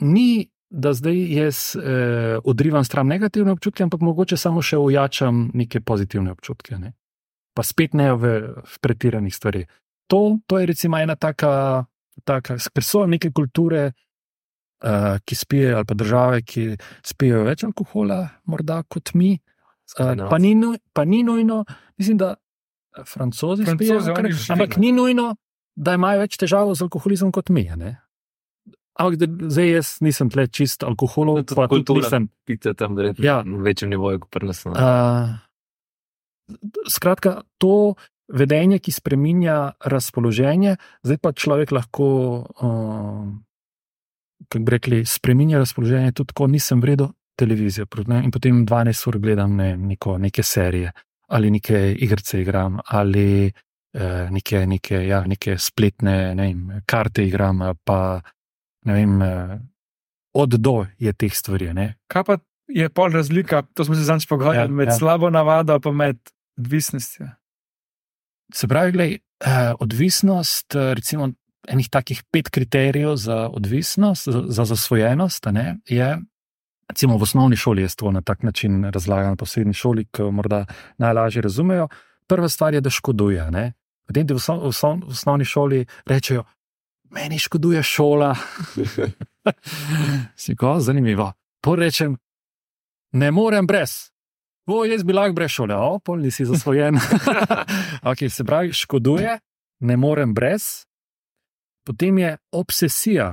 ni. Da zdaj jaz eh, odrivam stran negativne občutke, ampak mogoče samo še ujačam neke pozitivne občutke. Ne? Pa spet ne v, v pretiranih stvarih. To, to je recimo ena taka, taka ker so neke kulture, uh, ki spijo, ali pa države, ki spijo več alkohola, morda kot mi. Uh, pa, ni, pa ni nujno, mislim, da eh, francozi spijo, ampak ni nujno, da imajo več težav z alkoholizmom kot mi. Ne? Ampak zdaj jaz nisem tle čist alkoholov,
pa tudi nisem. Pite tam, da je ja. na večjem nivoju, kot pri nas. Uh,
skratka, to vedenje, ki spremenja razpoloženje, zdaj pa človek lahko, uh, kako bi rekli, spremenja razpoloženje tudi, ko nisem vredno televizijo. Ne? In potem 12 ur gledam ne, neko, neke serije ali neke igrice igram ali uh, neke, neke, ja, neke spletne ne vem, karte igram. Pa, vem, uh, od do je teh stvari. Ne?
Kaj pa je pol razlika, to smo se zdaj pogovarjali, ja, med ja. slabo navado in med odvisnostjo?
Se pravi, glej, eh, odvisnost, eh, recimo, enih takih pet kriterijev za odvisnost, za, za zasvojenost, ne, je. Recimo v osnovni šoli je to na tak način razlagano, pa v srednji šoli, ki morda najlažje razumejo. Prva stvar je, da škoduje. Potem ti v, v, v osnovni šoli rečejo, meni škoduje šola. Si ko, zanimivo. Porečem, ne morem brez. O, jaz bi lahko brez šole, o, pol nisi zasvojen. okay, se pravi, škoduje, ne morem brez. Potem je obsesija.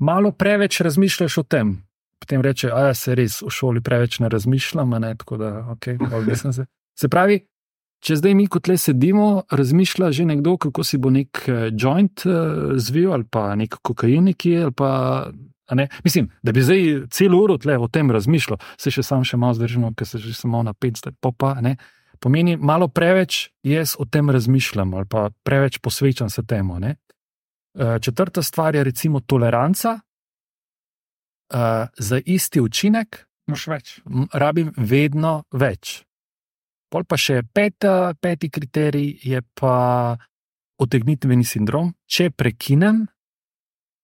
Malo preveč razmišljaš o tem. Potem reče, a ja, se res v šoli preveč ne razmišljam, ne, tako da, ok, se. Se pravi, če zdaj mi kot le sedimo, razmišlja že nekdo, kako si bo nek eh, joint uh, zvil ali pa nek kokain, ki je ali pa Mislim, da bi zdaj celo uro o tem razmišljal, se še sam še malo zdržim, ker se že samo na 500 popa. Ne? Pomeni, malo preveč jaz o tem razmišljam ali pa preveč posvečam se temu. Ne? E, četrta stvar je recimo toleranca. Uh, za isti učinek,
več.
rabim vedno več. Pol pa še peta, peti kriterij je pa otegnitveni sindrom. Če prekinem,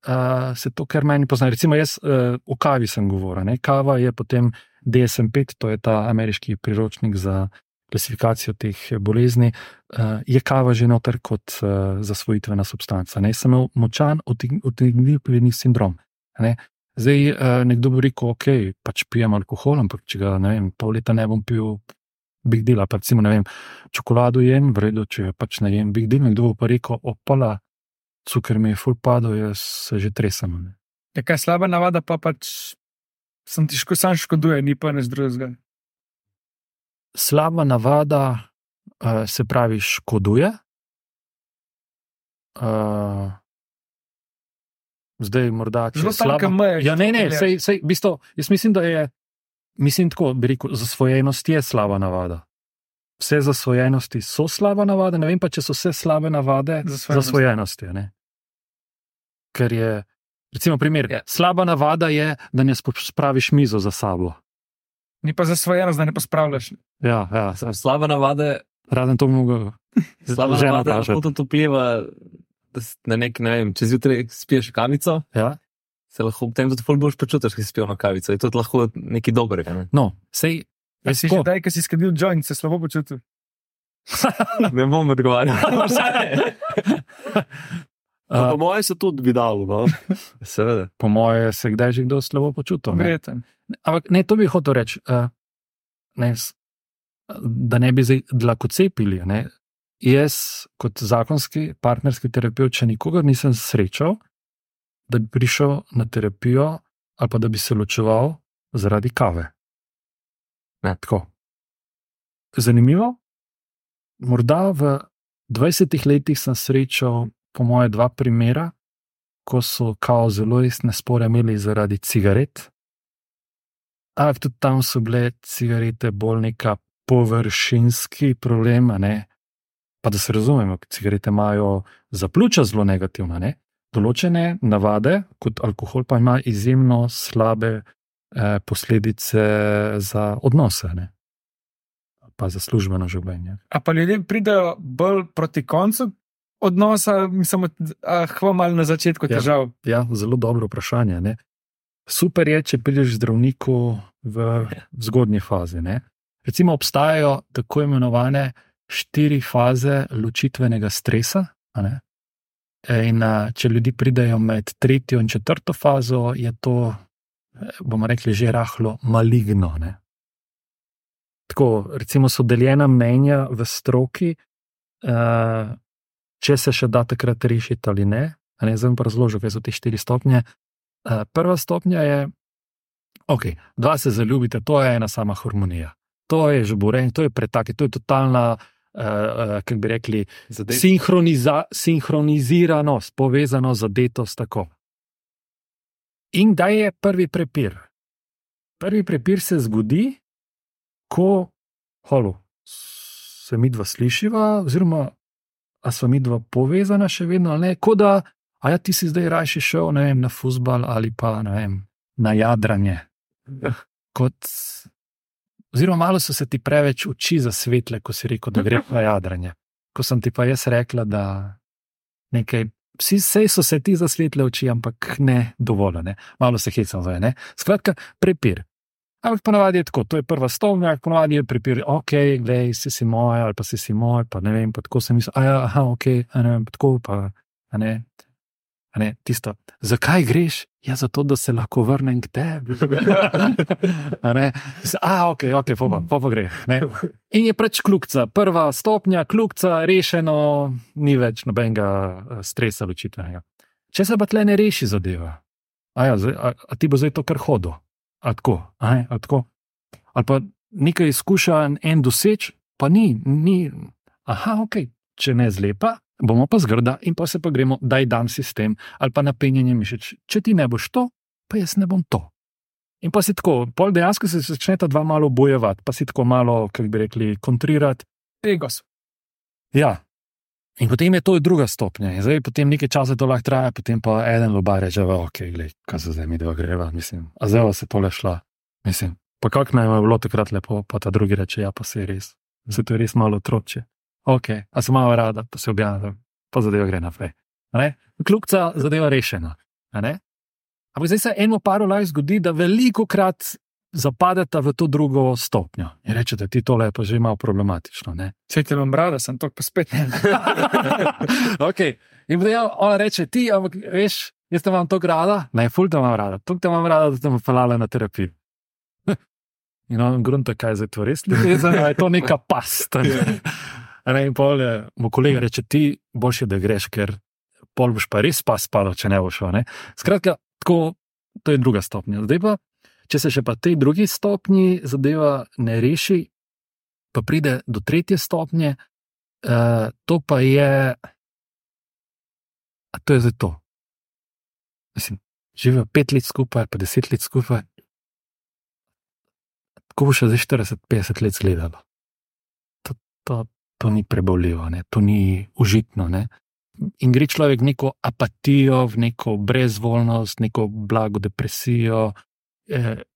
uh, se to, kar meni pozna. Recimo, jaz uh, o kavi sem govoril. Kava je potem DSM-5, to je ta ameriški priročnik za klasifikacijo teh bolezni, uh, je kava že noter kot uh, zasvojitvena substanca. Ne? Sem imel močan utegnilni sindrom. Ne? Zdaj uh, nekdo bi rekel, ok, pač pijem alkohol, ampak če ga ne vem, pol leta ne bom pil. Big deal, pa recimo, ne vem, čokolado jem, vredno, če pač ne jem, big deal, nekdo pa rekel, opala, cukor mi je full padel, jaz se že tresem.
Je kaj slaba navada, pa pač sem ti ško, sam škoduje, ni pa nič drugega.
Slaba navada uh, se pravi škoduje. Uh, zdaj, morda če
Zelo
slaba-
tanka meja,
Ja, ne, ne, sej, sej, v bistvu, jaz mislim, da je, mislim tako, bi rekel, zasvojenost je slaba navada. Vse zasvojenosti so slaba navada, ne vem pa, če so vse slabe navade
Zasvojenosti.
zasvojenosti. Ker je, recimo, primer,
Ja.
slaba navada je, da ne spraviš mizo za sabo.
Ni pa zasvojenost, da ne pospravljaš.
Ja, ja,
Slaba navada,
razen to bi mogel.
slaba
žena
navada
vprašati.
lahko tudi vpliva, da s- na nek, ne vem, če zjutraj spiješ kavico,
Ja.
se lahko ob tem tudi boljš počutiš, ki si spil na kavico. Je to lahko nekaj dobrega. Ne,
No, sej,
Ja,
jaz
si že
tako-
daj, ki si skadil joint, se slabo počutil.
ne bom odgovarjal.
Uh, po mojem se tudi vidalo. No?
Seveda.
po moje se kdaj že kdo slabo počutil. ne? Ampak ne, to bi hotel reči. Uh, ne, da ne bi zdaj dlakocepili. Ne. Jaz, kot zakonski partnerski terapeut, še nikogar nisem srečal, da bi prišel na terapijo ali pa da bi se ločeval zaradi kave.
Ne.
Tako. Zanimivo. Morda v 20 letih sem srečal, po moje, dva primera, ko so kao zelo resne spore imeli zaradi cigaret. Ampak tudi tam so bile cigarete bolj neka površinski problem, ne. Pa da se razumemo, cigarete imajo za pljuča zelo negativna. Ne? Določene navade, kot alkohol, pa ima izjemno slabe eh, posledice za odnose, ne? pa za službeno življenje.
A pa ljudje pridejo bolj proti koncu odnosa, mislim, ah, hvala malo na začetku
Ja.
težav.
Ja, zelo dobro vprašanje. Ne? Super je, če prideš zdravniku v zgodnji fazi. Ne? Recimo, obstajajo tako imenovane štiri faze ločitvenega stresa. In če ljudi pridejo med tretjo in četrto fazo, je to, bomo rekli, že rahlo maligno. Ne? Tako, recimo, so deljena mnenja v stroki, uh, če se še da takrat rešiti ali ne. Ne zdaj bom razložil, kaj so te štiri stopnje. Uh, prva stopnja je, ok, dva se zaljubite, to je ena sama harmonija. To je že borenje, to je pretak, to je totalna, uh, uh, kako bi rekli, sinhroniziranost, povezanost, zadetost. Tako. In kdaj je prvi prepir? Prvi prepir se zgodi, ko holo, se mi dva slišiva, oziroma a so mi dva povezana še vedno ali ne, kot da, a ja, ti si zdaj rajši šel vem, na fusbal ali pa vem, na jadranje. Kot, oziroma, malo so se ti preveč oči zasvetle, ko si rekel, da gre na jadranje. Ko sem ti pa jaz rekla, da nekaj. Vsi so se ti zasvetle oči, ampak ne dovolj, ne? malo se hecam zdaj. Skratka, prepir. Ampak ponavadi je tako, to je prva stopnja, ponavadi je prepir, ok, gledaj, si si moj, ali pa si si moj, pa ne vem, pa tako sem mislil, a ja, aha, ok, ne vem, tako pa, a ne, a ne, tisto, zakaj greš? Ja, zato, da se lahko vrnem k tebi. A ne, a, ok, ok, pa pa, pa, pa gre. Ne? In je preč kljukca, prva stopnja, kljukca, rešeno, ni več nobenega eh, stresa ločitvenega. Če se pa tle ne reši zadeva, a, ja, a, a ti bo zdaj to kar hodo, a tako, a ne, a tako. Ali pa nekaj izkuša en- doseči, pa ni, ni, aha, ok, če ne zlepa. Bomo pa zgrda in pa se pa gremo, da je dan sistem ali pa napenjanje mišic. Če ti ne boš to, pa jaz ne bom to. In pa si tako, pol dejansko se začneta dva malo bojevati, pa si tako malo, kako bi rekli, kontrirati.
Egos.
Ja. In potem je to druga stopnja. In zdaj, potem nekaj časa to lahko traja, potem pa en lobar reče: Ok, gledaj, kaj se zdaj mi dva greva, mislim. A zdaj pa se pole šla. Mislim, pa kako naj bi bilo takrat lepo, pa ta drugi reče: Ja, pa se je res. Se to je res malo otroče. Ok, a se malo rada, pa se objavlja, pa zadeva gre naprej. Kljubca zadeva rešena. Ampak zdaj se eno paru lahko zgodi, da veliko krat zapadete v to drugo stopnjo. In rečete, ti tole je pa že malo problematično. Ne?
Če te imam rada, sem to pa spet ne.
okay. In potem ona reče, ti, ampak veš, jaz te imam to rada, ne, ful te imam rada, tu te imam rada, da te bom pelala na terapijo. In on grunta, kaj je zdaj to res ali je to neka past. Ne? A Ne, in pol je, mu kolega reče, ti boljše, da greš, ker pol boš pa res pas spalo, če ne boš šel. Skratka, tako, to je druga stopnja. Zdaj pa, če se še pa tej drugi stopnji zadeva ne reši, pa pride do tretje stopnje, uh, to pa je. A to je zdaj to. Mislim, živijo pet let skupaj, pa deset let skupaj. Ko bo še za 40-50 let gledalo. To, to, to ni preboljivo, ne? to ni užitno. Ne? In gre človek v neko apatijo, v neko brezvoljnost, neko blago depresijo,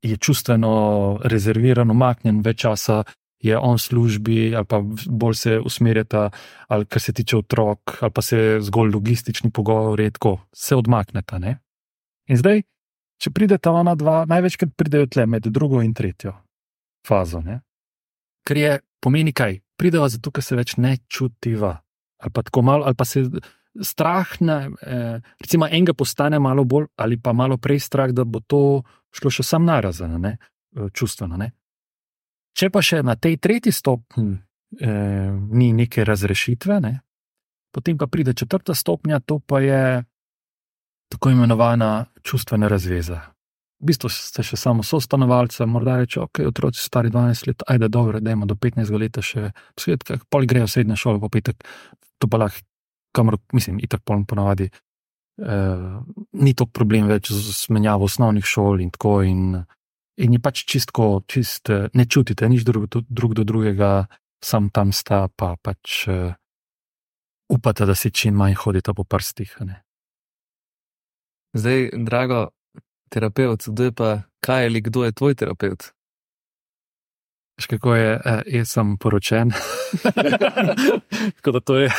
je čustveno rezerviran, umaknjen več časa. Je on v službi, ali pa bolj se usmerjata, ali kar se tiče otrok, ali pa se zgolj logistični pogovori, tako se odmakneta. Ne? In zdaj, če prideta ona dva, največkrat pridejo tle med drugo in tretjo fazo. Ne? Ker je pomeni kaj, pridejo zato, ker se več ne čutiva. Ali pa tako malo, ali pa se strah, ne, eh, recimo enega postane malo bolj, ali pa malo prej strah, da bo to šlo še sam narazeno, ne, eh, čustveno. Ne. Če pa še na tej tretji stopnji eh, ni neke razrešitve, ne, potem pa pride četrta stopnja, to pa je tako imenovana čustvena razveza. V bistvu ste še samo sostanovalce, morda reče, ok, otroci stari 12 let, ajde, dobro, da imamo do 15 let še svet, pol grejo v srednjo šolo, pa petek, to pa lahko, kamor, mislim, itak pol ponavadi. Eh, ni to problem več z menjavo osnovnih šol in tako. In, in je pač čistko, čist, eh, ne čutite nič drug, drug do drugega, sam tam sta, pa pač eh, upate, da si čim manj hodite po prstih. Ne?
Zdaj, drago, terapeut, kdo je pa, kaj ali kdo je tvoj terapeut?
Veš, kako je, eh, jaz sem poročen. Tako da to je.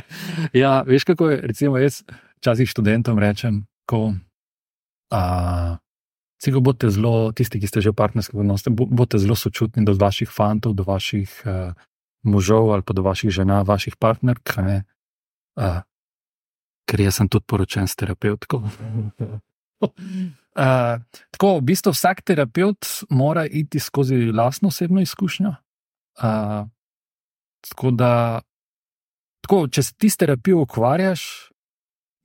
ja, veš, kako je, recimo, jaz včasih študentom rečem, ko. A, Celo boste zelo, tisti, ki ste že v partnerskem odnosu, boste zelo sočutni do vaših fantov, do vaših uh, možov ali pa do vaših žena, vaših partnerk. Uh, ker jaz sem tudi poročen s terapeutko. Uh, tako, v bistvu vsak terapeut mora iti skozi lastno osebno izkušnjo. Uh, tako da, tako, če se ti s terapijo ukvarjaš,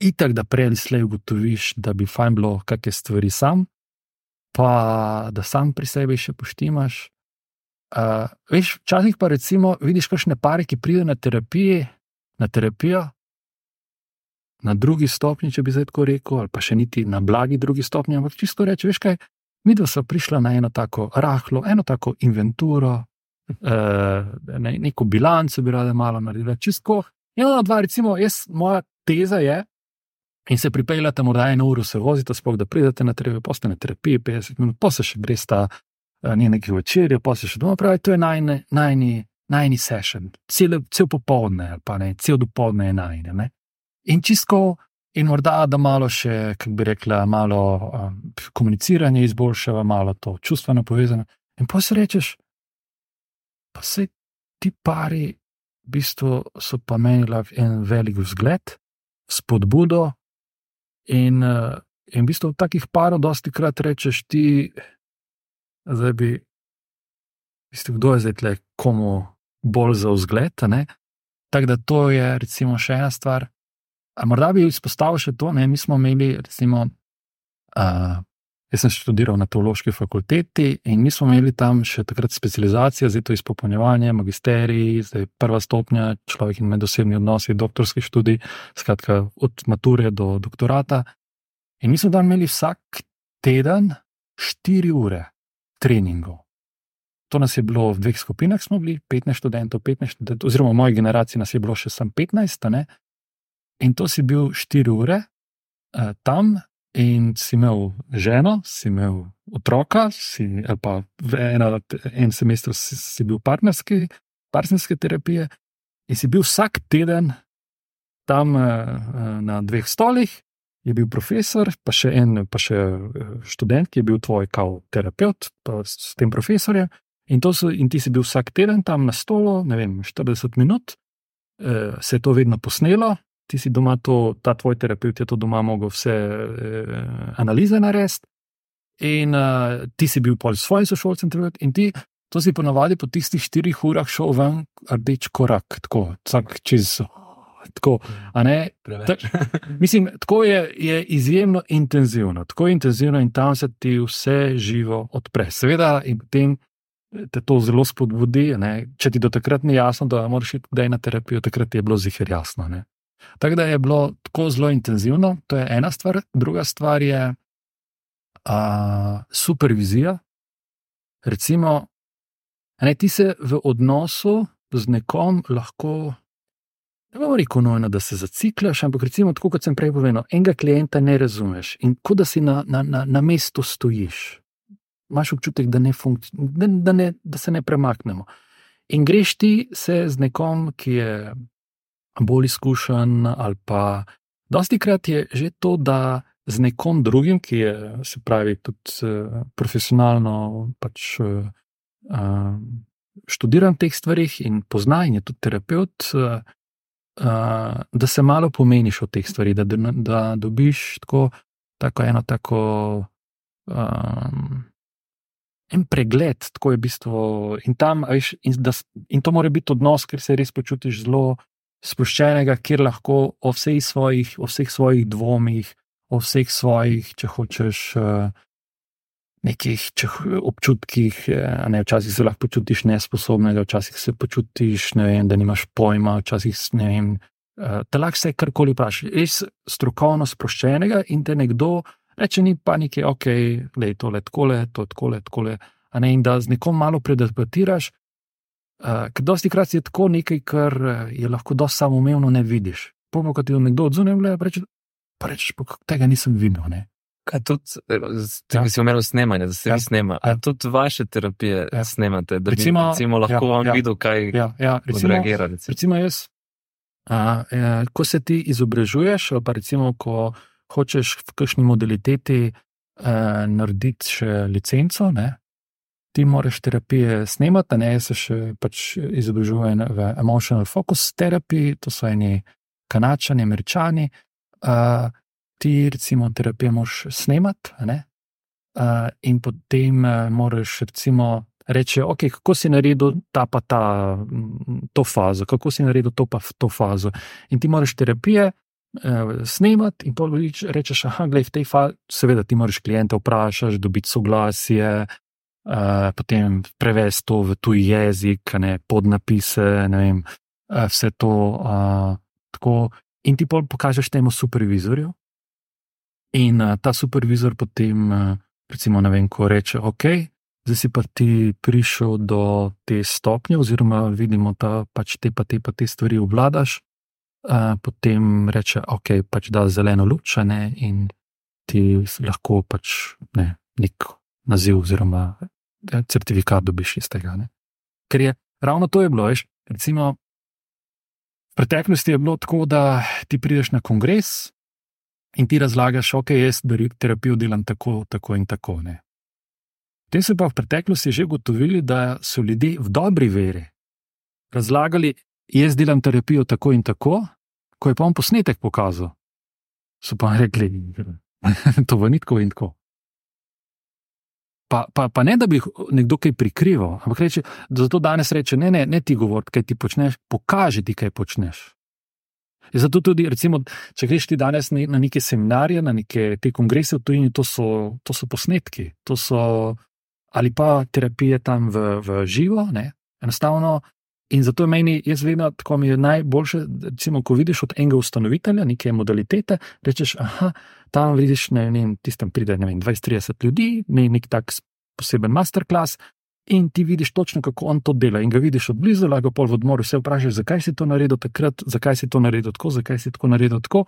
itak da prej ali slej ugotoviš, da bi fajn bilo kakšne stvari sam, pa da sam pri sebi še poštimaš. Uh, veš, včasih pa recimo vidiš kakšne pare, ki pridejo na, na terapijo, na drugi stopnji, če bi zdaj tako rekel, ali pa še niti na blagi drugi stopnji, ampak čisto reči, veš kaj, mi dva smo prišla na eno tako rahlo, eno tako inventuro, uh, ne, neko bilanco bi rada malo naredila, čisto. Eno, dva, recimo, jaz, moja teza je, in se pripeljete, morda eno uro se vozite, sploh da pridete na terapijo, postane terapija, 50 minut, pa se še gresta uh, nekaj večerja, pa se še doma pravi, to je najni, najni, najni session, cel, cel popoldne, pa ne, cel dopoldne je najni. In čisto, in morda da malo še, kako bi rekla, malo um, komuniciranje izboljšava, malo to čustveno povezano. In pa si rečeš, pa se ti pari, v bistvu so pa menili en velik vzgled, spodbudo. In, uh, in v bistvu v takih parov, dosti krat rečeš ti, da bi, v bistvu, kdo je zdaj tle, komu bolj za vzgled. Tako da to je, recimo, še ena stvar. Morda bi izpostavil še to, ne, mi smo imeli, recimo, uh, jaz sem študiral na teološki fakulteti in mi smo imeli tam še takrat specializacijo, zdaj to izpopolnjevanje, magisterij, zdaj prva stopnja, človek in medosebni odnosi, doktorski študij, skratka od mature do doktorata. In mi smo tam imeli vsak teden štiri ure treningov. To nas je bilo v dveh skupinah, smo bili 15 študentov, 15 študentov, oziroma v moji generaciji nas je bilo še sem 15, ne? In to si bil štiri ure uh, tam, in si imel ženo, si imel otroka, si, ali pa ena, en semester si, si bil partnerski, partnerske terapije, in si bil vsak teden tam uh, na dveh stolih, je bil profesor, pa še en, pa še eh, študent, ki je bil tvoj kao terapeut, pa s tem profesorjem. In, so, in ti si bil vsak teden tam na stolu, ne vem, 40 minut, eh, se je to vedno posnelo, ti si doma, to, ta tvoj terapeut je to doma mogel vse eh, analize narediti. In uh, ti si bil pol svojim sošolcem, in ti, to si ponovadi po tistih štirih urah šel ven, rdeč korak, tako, vsak čez. Tako, Ta, mislim, tako je, je izjemno intenzivno, tako intenzivno in tam se ti vse živo odpre. Seveda, in potem te to zelo spodbudi. Ne? Če ti do takrat ni jasno, da moraš iti kdaj na terapijo, takrat je bilo zihar jasno. Ne? Tako da je bilo tako zelo intenzivno, to je ena stvar. Druga stvar je a, supervizija. Recimo, ne, ti se v odnosu z nekom lahko. Ne bomo rekel nujno, da se zaciklaš, ampak recimo, tako kot sem prej povedal, enega klienta ne razumeš in kot da si na, na, na, na mestu stojiš imaš občutek, da, ne da, da, ne, da se ne premaknemo. In greš ti se z nekom, ki je bolj izkušen, ali pa dosti krat je že to, da z nekom drugim, ki je, se pravi, tudi uh, profesionalno pač, uh, študiran teh stvarih in pozna in je tudi terapeut. Uh, da se malo pomeniš o teh stvarih, da, da dobiš tako, tako eno tako um, en pregled, tako je v bistvu. In, tam, veš, in, da, in to mora biti odnos, ker se res počutiš zelo sproščenega, kjer lahko o vseh svojih, o vseh svojih dvomih, o vseh svojih, če hočeš. Uh, Nekih če, občutkih, eh, ne, včasih se lahko počutiš nesposobnega, včasih se počutiš, vem, da nimaš pojma, včasih ne vem. Uh, te lahko se karkoli vprašaš, res strokovno sproščenega in te nekdo reče, ni panike, ok, da je to le tako, to je tako, tako. In da z nekom malo predebatiraš, uh, ker dosti krat je tako nekaj, kar eh, je lahko dosti samoumevno ne vidiš. Pomo, ko ti jo nekdo odzune, reče, pa rečeš, tega nisem videl. Ne?
Kaj tudi, če ja. si omenil snemanje, da se ja. vi snema, ja. tudi vaše terapije ja. snemate, da recimo, bi recimo, lahko ja, vam ja, videl, kaj ja, ja, recimo, reagira. Recimo.
recimo jaz, a, a, ko se ti izobražuješ, pa recimo, ko hočeš v kakšni modaliteti eh, narediti še licenco, ne? Ti moraš terapije snemati, ne se še pač izobražujem v emotional focus therapy, to so eni kanačani, američani. Eh, ti, recimo, terapije moraš snemati, eh, in potem eh, moraš, recimo. Reče, okay, kako si naredil ta pa ta, to fazo, kako si naredil to pa to fazo. In ti moraš terapije uh, snemati, in pa rečeš, ah, gledaj, v tej fazi, seveda, ti moraš kliente vprašati, dobiti soglasje, uh, potem prevesti to v tuji jezik, ne, podnapise, ne vem, uh, vse to. Uh, tako, in ti pa pokažeš temu supervizorju, in uh, ta supervizor potem, uh, recimo, vem, ko reče, ok. Zdaj si pa ti prišel do te stopnje, oziroma vidimo, da pač te pa te pa te stvari obvladaš, potem reče, ok, pač da zeleno luč, ne, in ti lahko pač ne, nek naziv oziroma ja, certifikat dobiš iz tega. Ne. Ker je ravno to je bilo, veš, recimo. V preteklosti je bilo tako, da ti prideš na kongres in ti razlagaš, ok, jaz terapijo delam tako, tako in tako. Ne. Potem so pa v preteklosti že ugotovili, da so ljudje v dobri veri razlagali, jaz delam terapijo tako in tako, ko je pa on posnetek pokazal, so pa rekli, to v nitko in tako. Pa, pa, pa ne, da bi nekdo kaj prikrival, ampak reče, da zato danes reče: ne, ne, ne ti govori, kaj ti počneš, pokaži ti, kaj počneš. In zato tudi, recimo, če greš ti danes na neke seminarje, na neke te kongrese v tujini, to so, to so posnetki, to so ali pa terapije tam v, v živo. Ne? Enostavno In zato je meni, jaz vedno tako mi je najboljše, recimo, ko vidiš od enega ustanovitelja neke modalitete, rečeš, ah, tam vidiš, ne vem, tistem pride 20-30 ljudi, ne nek tak poseben masterclass. In ti vidiš točno, kako on to dela. In ga vidiš od blizu, lahko pol v odmoru se vprašaš, zakaj si to naredil takrat, zakaj si to naredil tako, zakaj si tako naredil tako.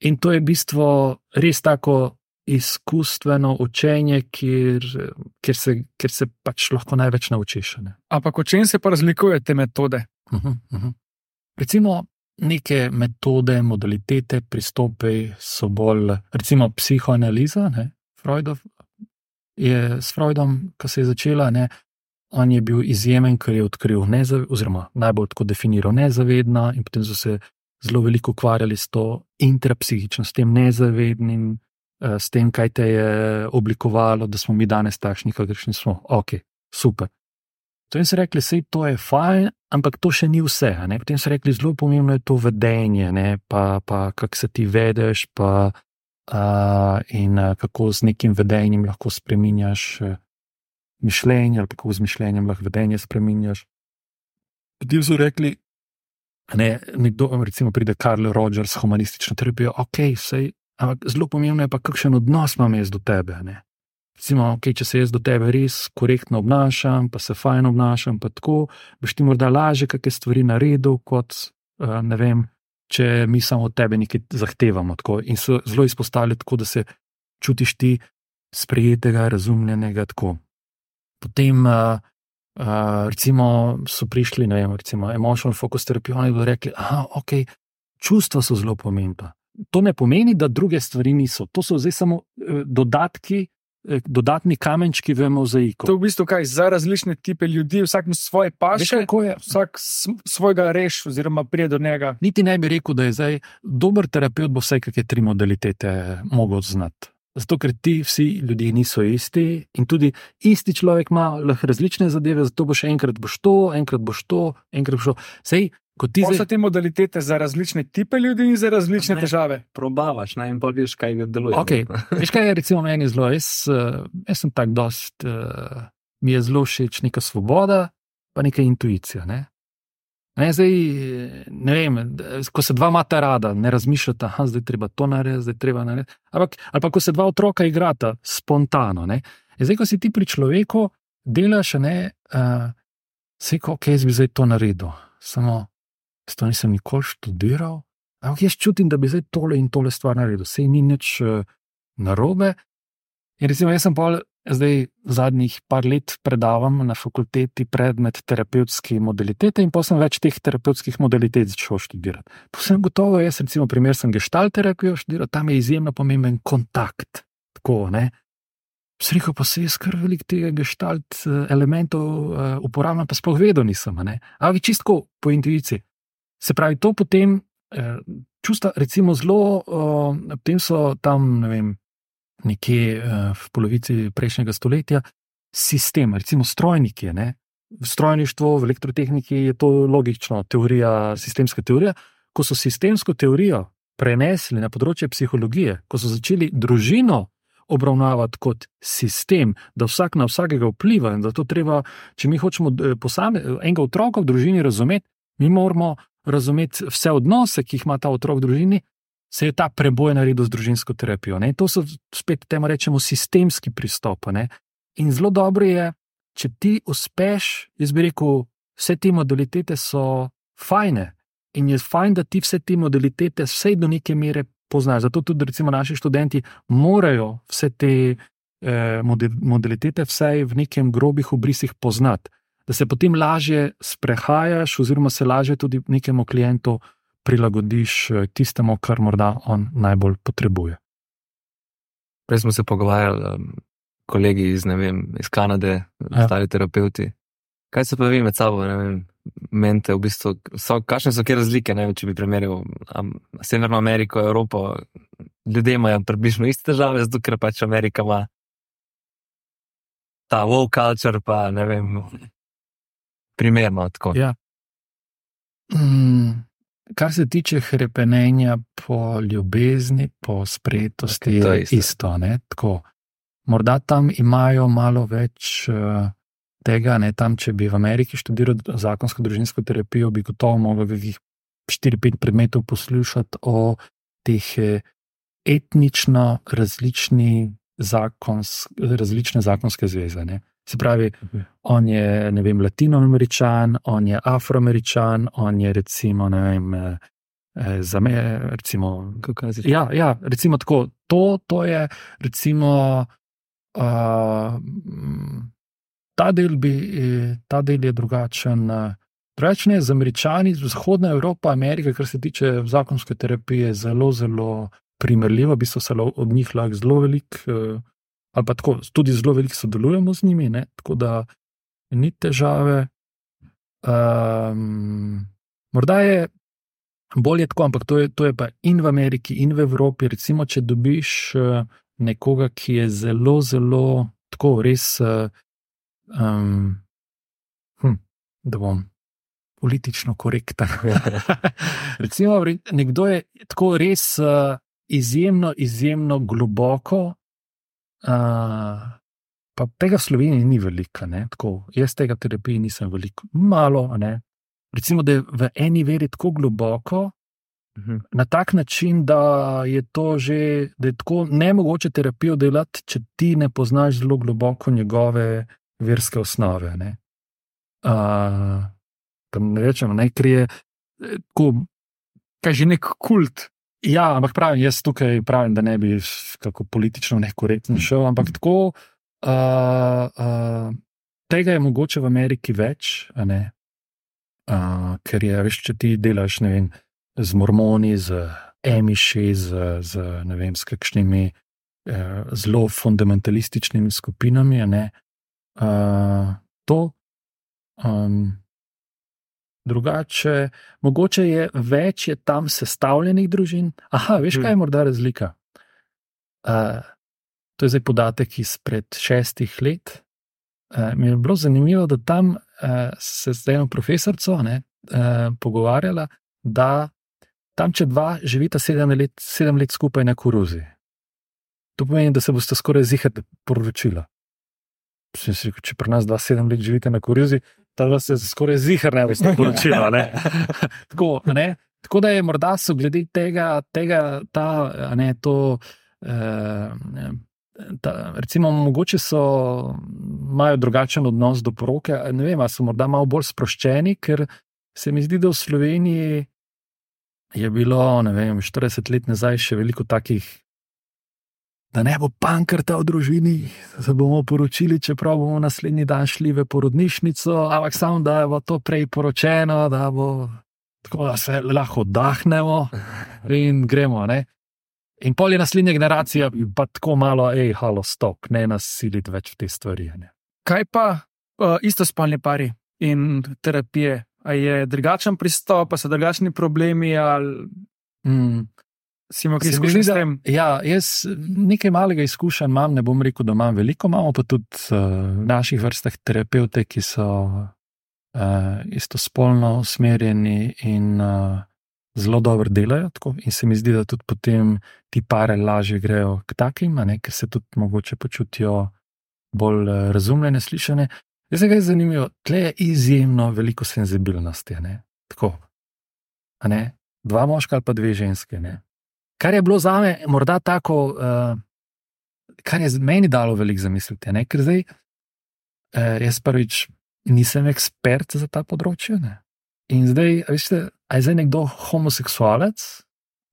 In to je bistvo res tako izkustveno učenje, kjer, kjer, se, kjer se pač lahko največ naučiš.
Ampak o čem se pa razlikujejo te metode?
Uh -huh, uh -huh. Recimo, neke metode, modalitete, pristope so bolj, recimo, psihoanaliza. Ne? Freudov je s Freudom, ki se je začela, ne? on je bil izjemen, ker je odkril, oziroma najbolj tako definiral nezavedna, in potem so se zelo veliko ukvarjali s to intrapsihično, s tem nezavednim, s tem, kaj te je oblikovalo, da smo mi danes takšni, kakršni smo. Ok, super. Potem so rekli, da je to fajn, ampak to še ni vse. Ne? Potem so rekli, zelo pomembno je to vedenje, ne? pa, pa kako se ti vedeš, pa, uh, in uh, kako z nekim vedenjem lahko spremenjaš uh, mišljenje, ali kako z mišljenjem lahko vedenje spremenjaš. Potem so rekli, ne, nekdo, recimo, pride Karl Rogers, humanistično terapijo, ok, sej, ampak zelo pomembno je pa, kakšen odnos imam jaz do tebe. Ne. Recimo, okay, če se jaz do tebe res korektno obnašam, pa se fajn obnašam, pa tako, boš ti morda lažje kakšne stvari naredil, kot uh, ne vem, če mi samo od tebe nekaj zahtevamo. Tako. In so zelo izpostavili tako, da se čutiš ti sprejetega, razumljenega. Tako. Potem uh, Uh, recimo, so prišli, ne vem, recimo, emotional focus terapijo in bodo rekli, da okay, čustva so zelo pomembna. To ne pomeni, da druge stvari niso. To so zdaj samo eh, dodatki, eh, dodatni kamenčki v mozaiku.
To je v bistvu kaj za različne tipe ljudi, vsak ima svoje paše, vsak svojega reš, oziroma prije do njega.
Niti ne bi rekel, da je zdaj dober terapeut, bo vse kakšne tri modalitete mogel znati. Zato, ker ti vsi ljudje niso isti in tudi isti človek ima lahko različne zadeve, zato boš enkrat boš to, enkrat boš to, enkrat boš to. Sej, kot ti
zdaj... so te modalitete za različne tipe ljudi in za različne ne, težave.
Probavaš, naj jim poveš, kaj deluje.
Okay. Veš, kaj je recimo meni zelo, jaz, uh, jaz sem tak dost, uh, mi je zelo všeč neka svoboda, pa neka intuicija. Ne? Ne, zdaj, ne vem, ko se dva mata rada, ne razmišljata, da je treba to narediti, da je treba narediti. Ampak, ali pa ko se dva otroka igrata spontano. Ne. Zdaj, ko si ti pri človeku, delaš, ne, uh, se ko, ok, jaz bi zdaj to naredil. Samo, to nisem nikoli študiral, ampak jaz čutim, da bi zdaj tole in tole stvar naredil. Sej ni nič uh, narobe. In recimo, jaz sem pa Zdaj, zadnjih par let predavam na fakulteti predmet terapevtske modalitete, in pa sem več teh terapevtskih modalitet začel študirati. Posebno gotovo, jaz recimo, primer sem gestalt terapijo študiral, tam je izjemno pomemben kontakt. Tako, ne. Sreho pa se je skar velik tega gestalt eh, elementov uh, uporabljam, pa sploh vedel nisem. Ampak čistko po intuiciji. Se pravi, to potem uh, čustva, recimo, zelo, uh, potem so tam, ne vem nekje eh, v polovici prejšnjega stoletja, sistem, recimo strojniki. Ne? V strojništvu, v elektrotehniki je to logično, teorija, sistemska teorija. Ko so sistemsko teorijo prenesli na področje psihologije, ko so začeli družino obravnavati kot sistem, da vsak na vsakega vpliva in da to treba, če mi hočemo eh, posame, enega otroka v družini razumeti, mi moramo razumeti vse odnose, ki jih ima ta otrok v družini, se je ta preboj naredil z družinsko terapijo. Ne? To so spet temu rečemo sistemski pristop. Ne? In zelo dobro je, če ti uspeš, jaz bi rekel, vse te modalitete so fajne in je fajn, da ti vse te modalitete vsej do neke mere poznaš. Zato tudi recimo naši študenti morajo vse te eh, modalitete vsej v nekem grobih obrisih poznati. Da se potem lažje sprehajaš, oziroma se lažje tudi nekemu klientu prilagodiš eh, tistemu, kar morda on najbolj potrebuje.
Prej smo se pogovarjali, kolegi iz, vem, iz Kanade, ja. ostali terapeuti. Kaj se pa vi med sabo, ne vem, mente, v bistvu, so, kakšne so kje razlike, ne vem, če bi primerjal Severno Ameriko, Evropo, ljudje imajo približno iste težave, zato ker pač Amerika ima ta wow culture, pa ne vem, primerno tako.
Ja. Mm, Kar se tiče krepenja po ljubezni, po sprejetosti, okay, je isto. isto Morda tam imajo malo več uh, tega, ne tam, če bi v Ameriki študiral zakonsko družinsko terapijo, bi gotovo mogel nekih 4-5 predmetov poslušati o teh eh, etnično različni zakons, različne zakonske zveze. Ne. Se pravi, on je vem, latinoameričan, on je afroameričan, on je recimo, ne vem, eh, eh za me, recimo, kako je zdaj. Ja, ja, recimo tako. To, to je, recimo, uh, ta, del bi, ta del je drugačen. Uh, Rečne, z američani, vzhodna Evropa, Amerika, kar se tiče zakonske terapije, je zelo, zelo primerljiva, v bistvu se od njih lahko zelo veliko, eh, ali pa tako, tudi zelo veliko sodelujemo z njimi, ne? tako da ni težave. Um, morda je bolje tako, ampak to je, to je pa in v Ameriki, in v Evropi. Recimo, če dobiš eh, nekoga, ki je zelo, zelo tako res. Um, hm, da bom politično korekten. Recimo, re- nekdo je tako res uh, izjemno, izjemno globoko. Uh, pa tega v Sloveniji ni veliko, ne, tako, jaz tega terapije nisem veliko, malo. Ne. Recimo, da je v eni veri tako globoko,
Mhm.
na tak način, da je to že, da je tako nemogoče terapijo delati, če ti ne poznaš zelo globoko njegove verske osnove. Ne. Uh, ne rečem, ne, ker je eh, tako
Kaj že nek kult.
Ja, ampak pravim, jaz tukaj pravim, da ne bi kako politično nekorektno šel, ampak tako. Uh, uh, tega je mogoče v Ameriki več, ne? Uh, ker je, veš, če ti delaš vem, z mormoni, z emiši, z, z, vem, s kakšnimi uh, zelo fundamentalističnimi skupinami, ne. Uh, to. Um, Drugače, mogoče je več je tam sestavljenih družin. Aha, veš, kaj je morda razlika? Uh, to je zdaj podatek izpred šestih let. Uh, mi je bilo zanimivo, da tam uh, se z eno profesorico ne, uh, pogovarjala, da tam, če dva živita sedem let, sedem let skupaj na koruzi, to pomeni, da se boste skoraj zihar poročila. Sem si rekel, če pri nas dva sedem let živite na koruzi, dva se skoraj zihar ne boste poročila. Ne? Tako, a ne? Tako da je morda so glede tega, tega ta, ne, to, eh, ta, recimo, mogoče so, imajo drugačen odnos do poroke, ne vem, so morda malo bolj sproščeni, ker se mi zdi, da v Sloveniji je bilo, ne vem, 40 let nazaj še veliko takih. Da ne bo pankrta v družini, da se bomo poročili, čeprav bomo naslednji dan šli v porodnišnico, ampak samo da bo to prej poročeno, da bo tako, da se lahko oddahnemo in gremo. Ne? In pol je naslednja generacija, pa tako malo, hej, halo, stop, ne nas siliti več v te stvari. Ne?
Kaj pa uh, istospolni pari in terapije? A je drugačen pristop, pa so drugačni problemi, ali
Mm.
Si imel kaj
zdi,
s tem?
Ja, jaz nekaj malega izkušenj imam, ne bom rekel, da imam veliko, imamo pa tudi uh, v naših vrstah terapeute, ki so uh, istospolno usmerjeni in uh, zelo dobro delajo. Tako, in se mi zdi, da tudi potem ti pare lažje grejo k takim, a ne, ker se tudi mogoče počutijo bolj uh, razumljene, slišane. Zdaj, kaj je zanimivo, tle je izjemno veliko senzibilnosti. ne, Tako, a ne, dva moška ali pa dve ženske. Ne. Kar je bilo za me morda tako, uh, kar je meni dalo veliko zamisliti. Ne? Ker zdaj, uh, jaz prvič nisem ekspert za ta področje. Ne? In zdaj, veste, a je zdaj nekdo homoseksualec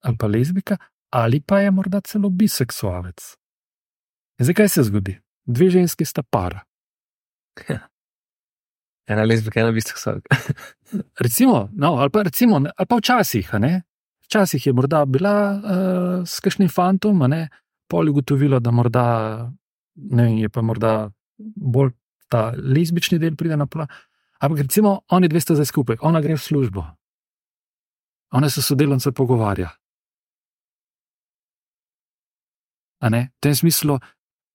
ali pa lezbika, ali pa je morda celo biseksualec. In zdaj, kaj se zgodi? Dve ženski sta para.
Ena lezbika, ena biseksualka.
Recimo, no, ali, pa recimo, ali pa včasih, ne? Včasih je morda bila uh, s kakšnim fantom, a ne, pol je ugotovila, da morda, ne vem, je pa morda bolj ta lezbični del pride na plan. Ampak recimo, oni dve sta zdaj skupaj, ona gre v službo, ona se sodelavce pogovarja. V tem smislu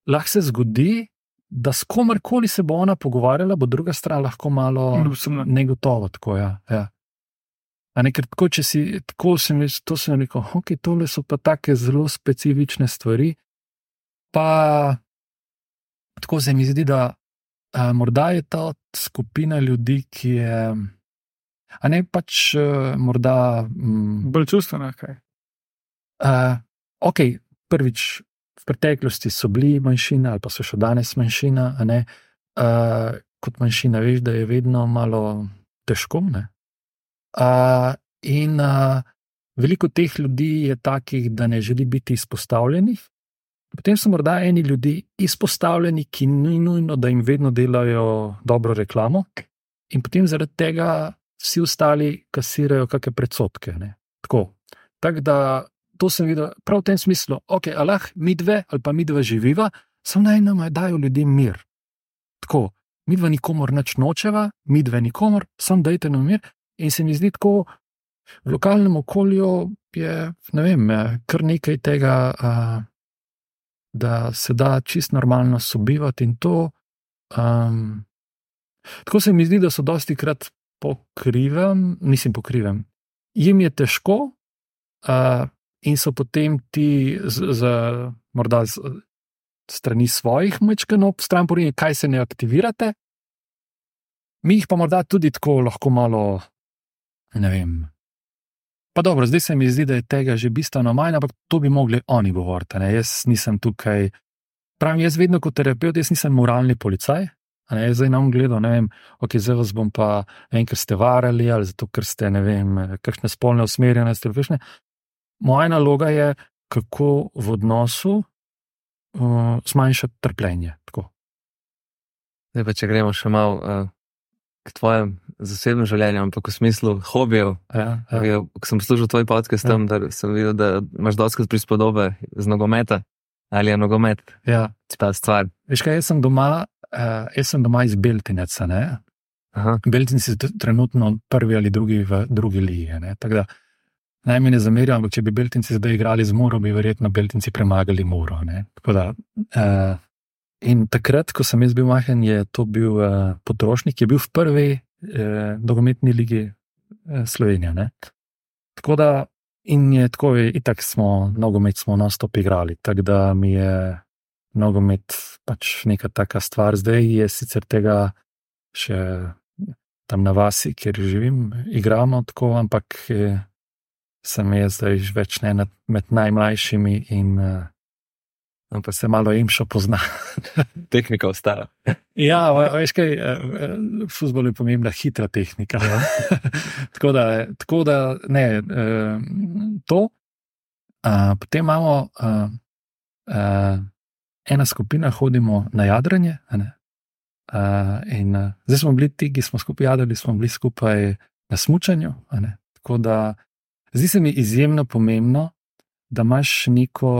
lahko se zgodi, da s komerkoli se bo ona pogovarjala, bo druga stran lahko malo negotovo. Tako, ja, ja. A ne, tako, če si tako, sem jaz, to sem rekel, ok, tole so pa take zelo specifične stvari. Pa tako se mi zdi, da a, morda je ta skupina ljudi, ki je. A ne pač uh, morda. Mm,
Bolj čustvena, kaj.
Uh, ok, prvič, v preteklosti so bili manjšina, ali pa so še danes manjšina. a ne. Uh, kot manjšina, veš, da je vedno malo težko. ne. Uh, in uh, veliko teh ljudi je takih, da ne želi biti izpostavljenih. Potem so morda eni ljudje izpostavljeni, ki ni nujno, da jim vedno delajo dobro reklamo, in potem zaradi tega vsi ostali kasirajo kakšne predsotke. ne. Tako tak da to sem videl prav v tem smislu, ok, ali lahko mi dve ali pa mi dve živiva, samo naj nam dajo ljudem mir. Tako, mi dva nikomor nič nočeva, mi dve nikomor, sam dajte nam mir. In se mi zdi tako, v lokalnem okolju je, ne vem, je kar nekaj tega, a, da se da čist normalno sobivati in to. Um, tako se mi zdi, da so dosti krat pokrivem, nisem pokrivem. Jim je težko, uh, in so potem ti, z, z, morda z strani svojih mečkenov, stran porinje, kaj se ne aktivirate. Mi jih pa morda tudi tako lahko malo, ne vem. Pa dobro, zdaj se mi zdi, da je tega že bistveno manj, ampak to bi mogli oni govoriti. Ne? Jaz nisem tukaj, pravim, jaz vedno kot terapeut, jaz nisem moralni policaj. Ne, zdaj nam gledal, ne vem, ok, zdaj vas bom pa, ne vem, ker ste varali ali zato, ker ste, ne vem, kakšne spolne usmerjenosti. Moja naloga je, kako v odnosu uh, zmanjšati trpljenje. Tako.
Zdaj pa če gremo še malo uh, k tvojem zasebnem življenju, ampak v smislu hobijev.
Ja, ja.
Ko sem poslušal tvoj podcast,
Ja.
tam, da sem videl, da imaš dosti prispodobe z nogometa. Ali je nogomet
Ja.
ta stvar?
Veš kaj, jaz sem doma, uh, jaz sem doma iz Beltineca. Beltinci so trenutno prvi ali drugi v drugi ligi. Naj mi ne zamerijo, ampak če bi Beltinci zdaj igrali z Muro, bi verjetno Beltinci premagali Muro. Da, uh, in takrat, ko sem jaz bil mahen, je to bil uh, potrošnik, ki je bil v prvi uh, nogometni ligi uh, Slovenije. Ne. Tako da, in je tako, itak smo nogomet smo non-stop igrali, tako da mi je nogomet pač neka taka stvar. Zdaj je sicer tega še tam na vasi, kjer živim, igramo tako, ampak eh, sem jaz zdaj več ne med najmlajšimi in uh,
Ampak
se malo jim še pozna.
tehnika ostala.
ja, ve- veš kaj, v futbolu je pomembna hitra tehnika. Ja. tako, da, tako da, ne, eh, to. Potem imamo ena skupina, hodimo na jadranje. in zdaj smo bili ti, ki smo skupaj jadrali, smo bili skupaj na smutku. Tako da zdi se mi izjemno pomembno, da imaš neko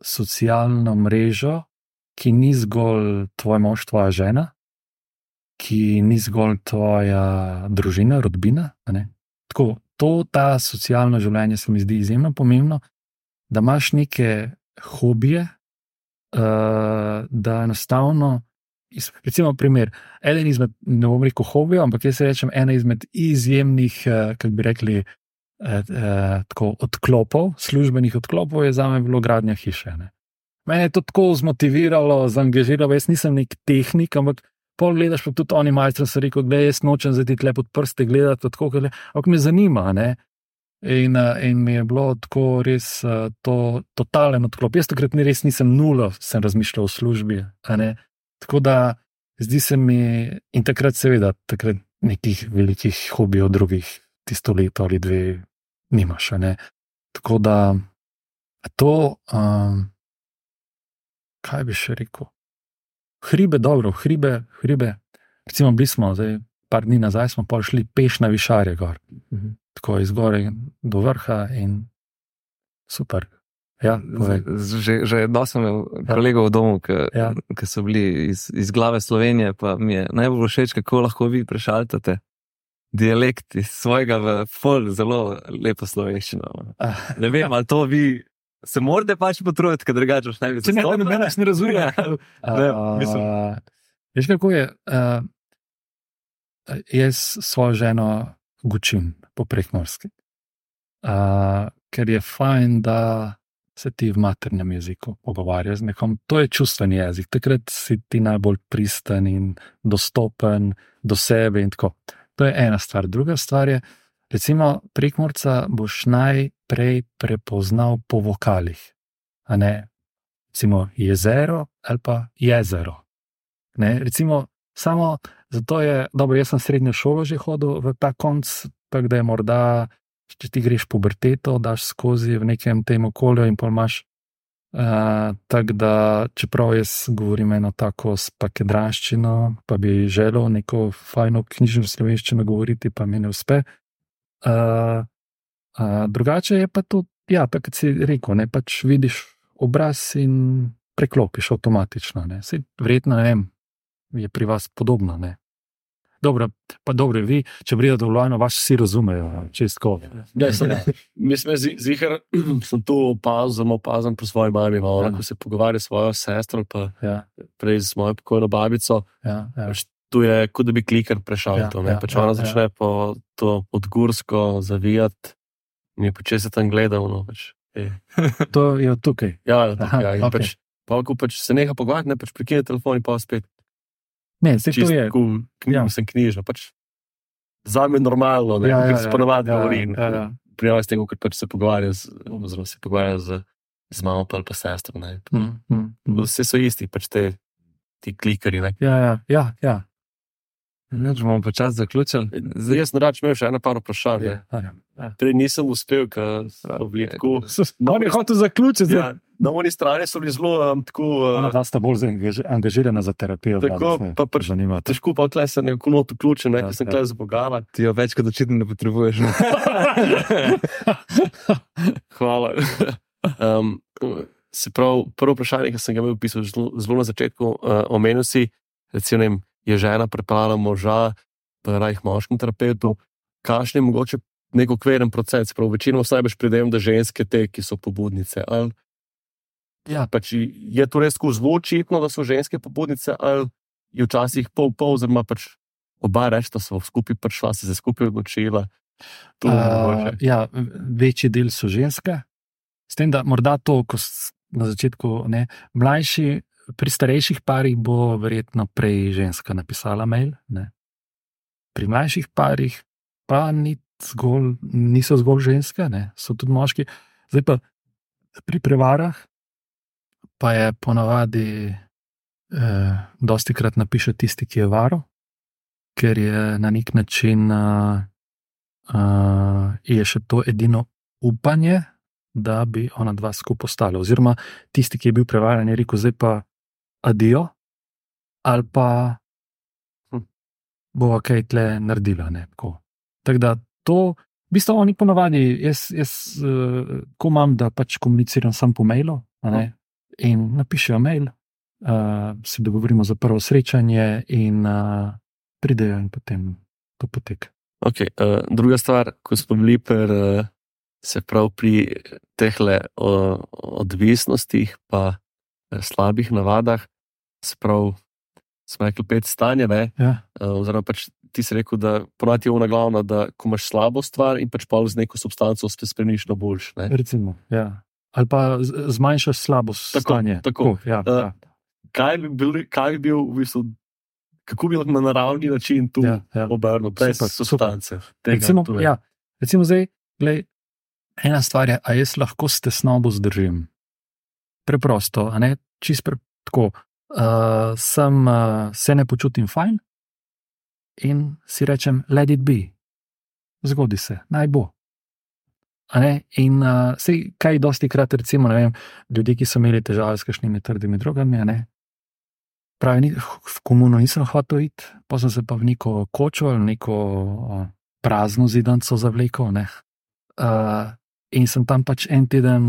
socialno mrežo, ki ni zgolj tvoj mož, tvoja žena, ki ni zgolj tvoja družina, rodbina. Tako, to, ta socialno življenje se mi zdi izjemno pomembno, da imaš neke hobije, uh, da enostavno. Recimo, primer, eden izmed, ne bom rekel hobijev, ampak jaz rečem, ena izmed izjemnih, uh, kako bi rekli, eh, eh, tako, odklopov, službenih odklopov je za me bilo gradnja hiše. Ne. Mene je to tako zmotiviralo, zaangažiralo, jaz nisem nek tehnik, ampak pol gledaš pa tudi oni majstri, so rekel, da jaz nočem zdaj ti tle pod prste gledati, tako, ker ampak me zanima. Ne. In, eh, in mi je bilo tako res eh, to, totalen odklop. Jaz takrat ni res nisem nulo, sem razmišljal o službi. Tako da zdi se mi, in takrat seveda, takrat nekih velikih hobijev, drugih tisto leto ali dve nimaš. a ne. Tako da to, um, kaj bi še rekel? Hribe, dobro, hribe, hribe. Recimo, bili smo, zdaj, par dni nazaj smo pa šli peš na višarje gor,
Mhm.
tako iz gore do vrha in super. Ja, povej.
Že, že dosti sem imel kolegov v domu, ki
Ja.
ja. so bili iz, iz glave Slovenije, pa mi je najbolj všeč, kako lahko vi prešaltate dialekt iz svojega v fol, zelo lepo slovenščino. Ne vem, ali to vi se morate pač potruditi, ker drugače boš najbolj
Če ne,
zastopal.
noben nas ne razume.
Ja. Ne, mislim.
Uh, veš, kako je? Uh, jaz svojo ženo gučim po prekmorski. Uh, ker je fajn, da se ti v maternem jeziku pogovarjaš z nekom. To je čustveni jezik, takrat si ti najbolj pristen in dostopen do sebe. In tako. To je ena stvar. Druga stvar je, recimo, prekmorca boš najprej prepoznal po vokalih. A ne, recimo jezero ali pa jezero. Ne, recimo, samo zato je dobro, jaz sem srednjo šolo že hodil v ta konc, tako da je morda, če ti greš puberteto, daš skozi v nekem tem okolju in pa imaš Uh, Tako da, čeprav jaz govorim eno tako spakedraščino, pa bi želel neko fajno knjižno slovenščino govoriti, pa mi ne uspe. Uh, uh, drugače je pa to, ja, tako kot si rekel, ne pač vidiš obraz in preklopiš avtomatično. Ne vem, je pri vas podobno. Ne. Dobro, pa dobro, vi, če pridete v Ljubljano, vas vsi razumejo, čistko.
Ja, sem, mislim, zihar sem to opazil, zelo opazil pri svoji mami, malo,
Ja.
ko se pogovarja s svojo sestro, pa
Ja,
prej z mojo pokojno babico.
ja, ja.
Pač Tu je, kot da bi klikar prešal
Ja,
to.
ja,
Ja, pač
ja,
ona
ja.
začne po to podgursko zavijati, in je se tam gledal. No, pač, ej.
To je tukaj.
ja,
Aha,
Aha, ja,
okej.
pač, pa, ko pač se neha pogovarjati, ne pač prekine telefon in pa spet
Ne, se to je.
cool, knjig,
Ja.
ja. sem knjižno. Pač, Za me normalno, ne, ja, ja, se ponavadi
ja,
govori.
ja, ja.
Prijavi s tem, ker pač se pogovarja z, oziroma se pogovarja z, z mamo ali pa sestro.
Mm, mm, mm.
Vse so isti, pač te, ti klikari. Ne.
Ja, ja, ja, ja.
Neč bomo počasi zaključili.
Zdaj, jaz na rač imel še eno par vprašanj.
Ja.
ne.
ja.
Prej nisem uspel, ker so bili tako.
On je hotel zaključiti.
Ja, na oni strani so bili zelo um, tako.
Ona
Uh,
dva sta bolj angažirana za terapijo.
Tako,
ne,
pa pač-
zanima. te.
Težko pa tle se neko not vključen, ne,
Ja,
ker sem
ja.
tle zbogala.
Ti jo več kot očitno ne potrebuješ. Ne?
Hvala. um, se pravi, prvo vprašanje, ki sem ga imel pisal zelo, zelo na začetku, uh, omenil si, recimo, je žena prepeljala moža, pa rajh moškim terapeutu. Kakšen je mogoče nek okviren proces? Prav, večino vsaj veš pridem, da ženske te, ki so pobudnice. Ali, ja, pač je to res zelo očitno, da so ženske pobudnice, ali je včasih pol pol, oziroma pač oba rečeta, so skupaj prišla, se je skupaj odločila.
Uh, ja, večji del so ženske, s tem, da morda to, ko na začetku ne, mlajši, pri starejših parih bo verjetno prej ženska napisala mail. Ne. Pri mlajših parih pa ni zgolj, niso zgolj ženske, ne, so tudi moški. Zdaj pa pri prevarah pa je ponavadi, eh, dosti krat napiše tisti, ki je varo, ker je na nek način. Uh, uh, je še to edino upanje, da bi ona dva skupaj ostala. Oziroma, tisti, ki je bil prevaran, je rekel, zdaj pa adijo, ali pa hm, bo kaj tle naredila. ne, Tako Tako da to, v bistvu oni ponovadi, jaz, jaz uh, ko imam, da pač komuniciram sam po mailu ne, in napišejo mail, uh, se dogovorimo za prvo srečanje in uh, pridejo in potem to poteka.
Okay, uh, druga stvar, ko smo bili pri, uh, se pravi pri teh odvisnostih, pa slabih navadah, se pravi, smo rekli pet stanja. Ne,
Ja.
uh, oziroma, pač ti si rekel, da ponati je ona glavna, da ko imaš slabo stvar in pač pa z neko substanco se spremeniš na boljš. Ne.
Recimo, ja. Ali pa zmanjšaš slabo
Tako,
stanje.
tako.
ja,
Eh,
ja,
Kaj bi bil, kaj bi bil v bistvu, kako bi lahko na naravni način tu
ja, ja.
obrnil, brez
Super,
substance? Tega,
Recimo, ja, recimo zdaj, glej, ena stvar je, a jaz lahko s tesnobo zdržim. Preprosto, a ne čist pre, tako. Uh, sem, uh, se ne počutim fajn in si rečem, let it be, zgodi se, naj bo. In uh, sej, kaj dosti krat, recimo, vem, ljudje, ki so imeli težave s kakšnimi trdimi drogami, a ne, pravi, ni, v komuno nisem hotel iti, pa sem se pa v neko kočo ali neko uh, prazno zidanico zavlekel. ne. Uh, in sem tam pač en teden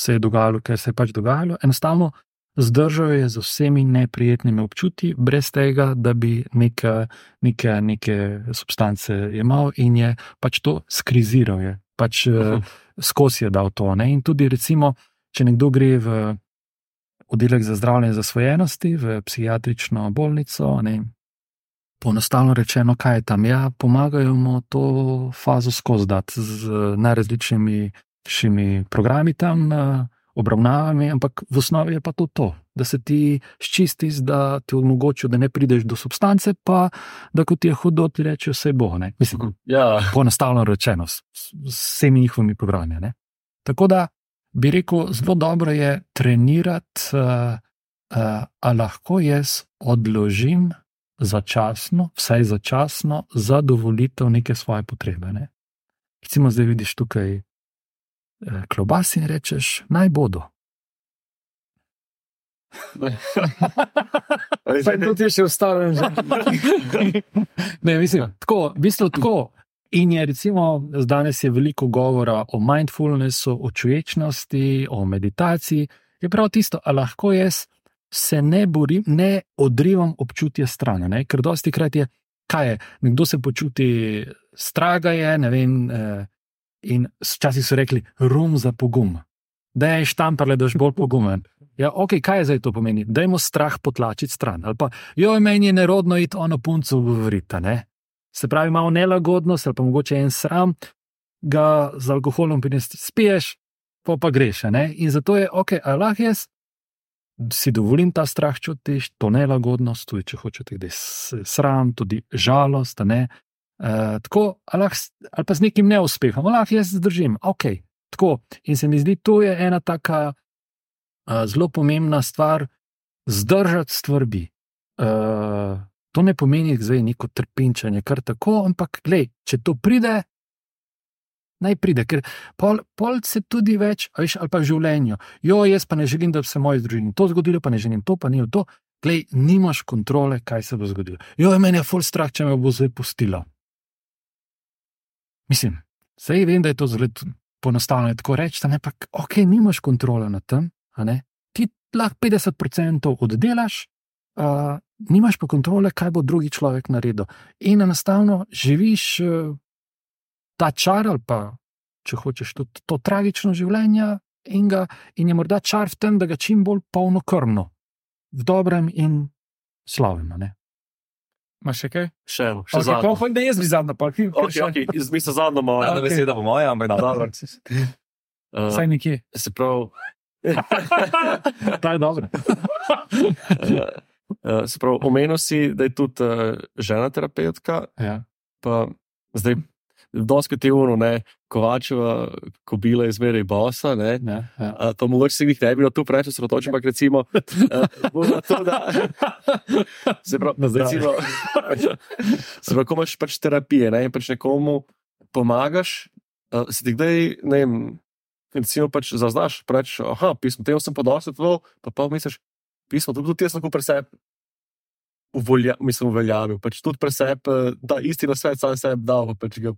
se je dogajalo, kar se je pač dogajalo. Enostavno zdržal je z vsemi neprijetnimi občutki, brez tega, da bi neke, neke, neke substance jemal in je pač to skriziral. Je. Pač uh, skozi je dal to. Ne? In tudi, recimo, če nekdo gre v oddelek za zdravljenje zasvojenosti, v psihiatrično bolnico. Ne? Poenostavljeno rečeno, kaj je tam? Ja, pomagajo mu to fazo skozi dati z najrazličnejšimi šimi programi tam, obravnavami, ampak v osnovi je pa to to, da se ti ščisti, da ti omogočijo, da ne prideš do substance, pa da ko ti je hudo, ti rečejo, vse bo. Ne? Mislim,
Ja,
poenostavljeno rečeno, s, s vsemi njihovimi programi. Ne? Tako da bi rekel, zelo dobro je trenirati, uh, uh, a lahko jaz odložim začasno, vsaj začasno, zadovoljitev neke svoje potrebe. Ne? Recimo, zdaj vidiš tukaj klobas in rečeš, naj bodo.
Pa je tudi še ustavljen. že.
Ne, mislim, tako, v bistvu tako. In je recimo, danes je veliko govora o mindfulnessu, o čuječnosti, o meditaciji. Je prav tisto, ali lahko jaz se ne borim, ne odrivam občutja stran. Ne? Ker dosti krat je, kaj je, nekdo se počuti straga, je, ne vem. Eh, in včasih so rekli, rum za pogum. Da je štamparle, da je bolj pogumen. Ja, ok, kaj zdaj to pomeni? Dajmo strah potlačiti stran. Ali pa, jo, meni je nerodno iti ono punco govoriti. Se pravi, malo nelagodnost ali pa mogoče en sram, ga z alkoholom spiješ, pa pa greš. In zato je ok, ali lahko jaz si dovolim ta strah čutiš, to nelagodnost, tudi če hočete, da je sram, tudi žalost. Ne? Uh, tako, ali, lahko ali pa z nekim neuspehom, lahko jaz zdržim. Ok, tako. In se mi zdi, to je ena taka uh, zelo pomembna stvar, zdržati stvari. Uh, to ne pomeni zdaj neko trpinčenje, kar tako, ampak glej, če to pride, naj pride, ker pol, pol se tudi več, a veš, ali pa v življenju. Jo, jaz pa ne želim, da bi se moji družini to zgodilo, pa ne želim to, pa ni to. Glej, nimaš kontrole, kaj se bo zgodilo. Jo, meni je full strah, če me bo zdaj pustila. Mislim, sej vem, da je to zelo poenostavljeno tako reči, ampak ok, nimaš kontrole nad tem? Ti lahko 50% oddelaš, uh, nimaš pa kontrole, kaj bo drugi človek naredil. In enostavno živiš uh, ta čar ali pa, če hočeš, tudi to tragično življenje in, ga, in je morda čar v tem, da ga čim bolj polnokrvno, v dobrem in slavem. A ne.
Imaš še kaj?
Še eno, še
Okay,
zadnjo.
pa, da jaz bi zadnja, pa ti
Okay, okay, Izmisel zadnjo malo.
Ena
okej.
beseda po mojem, ampak dobro.
Uh,
Vsaj nekje.
se pravi,
Ta je dobra.
uh, se pravi, omenil si, da je tudi uh, žena terapeutka,
Ja.
pa zdaj. Doske te uno, ne, Kovačeva, kobila je zmeraj bosa, ne,
Ja, ja.
Uh, pa mogoče se jih ne bi na to preveč osredotočil, ampak recimo, bo na to, da se pravi, recimo, se pravi, ko imaš pač terapije ne, in pač nekomu pomagaš, uh, se ti kdaj, ne vem, recimo pač zaznaš, preč, aha, pismo, temu sem tvoj, pa pa misliš, pismo, to bi tudi jaz lahko pre sebe uvolja, mislim, uveljavil, pač tudi pre sebe, da isti na svet sam sebi dal, pa pač ga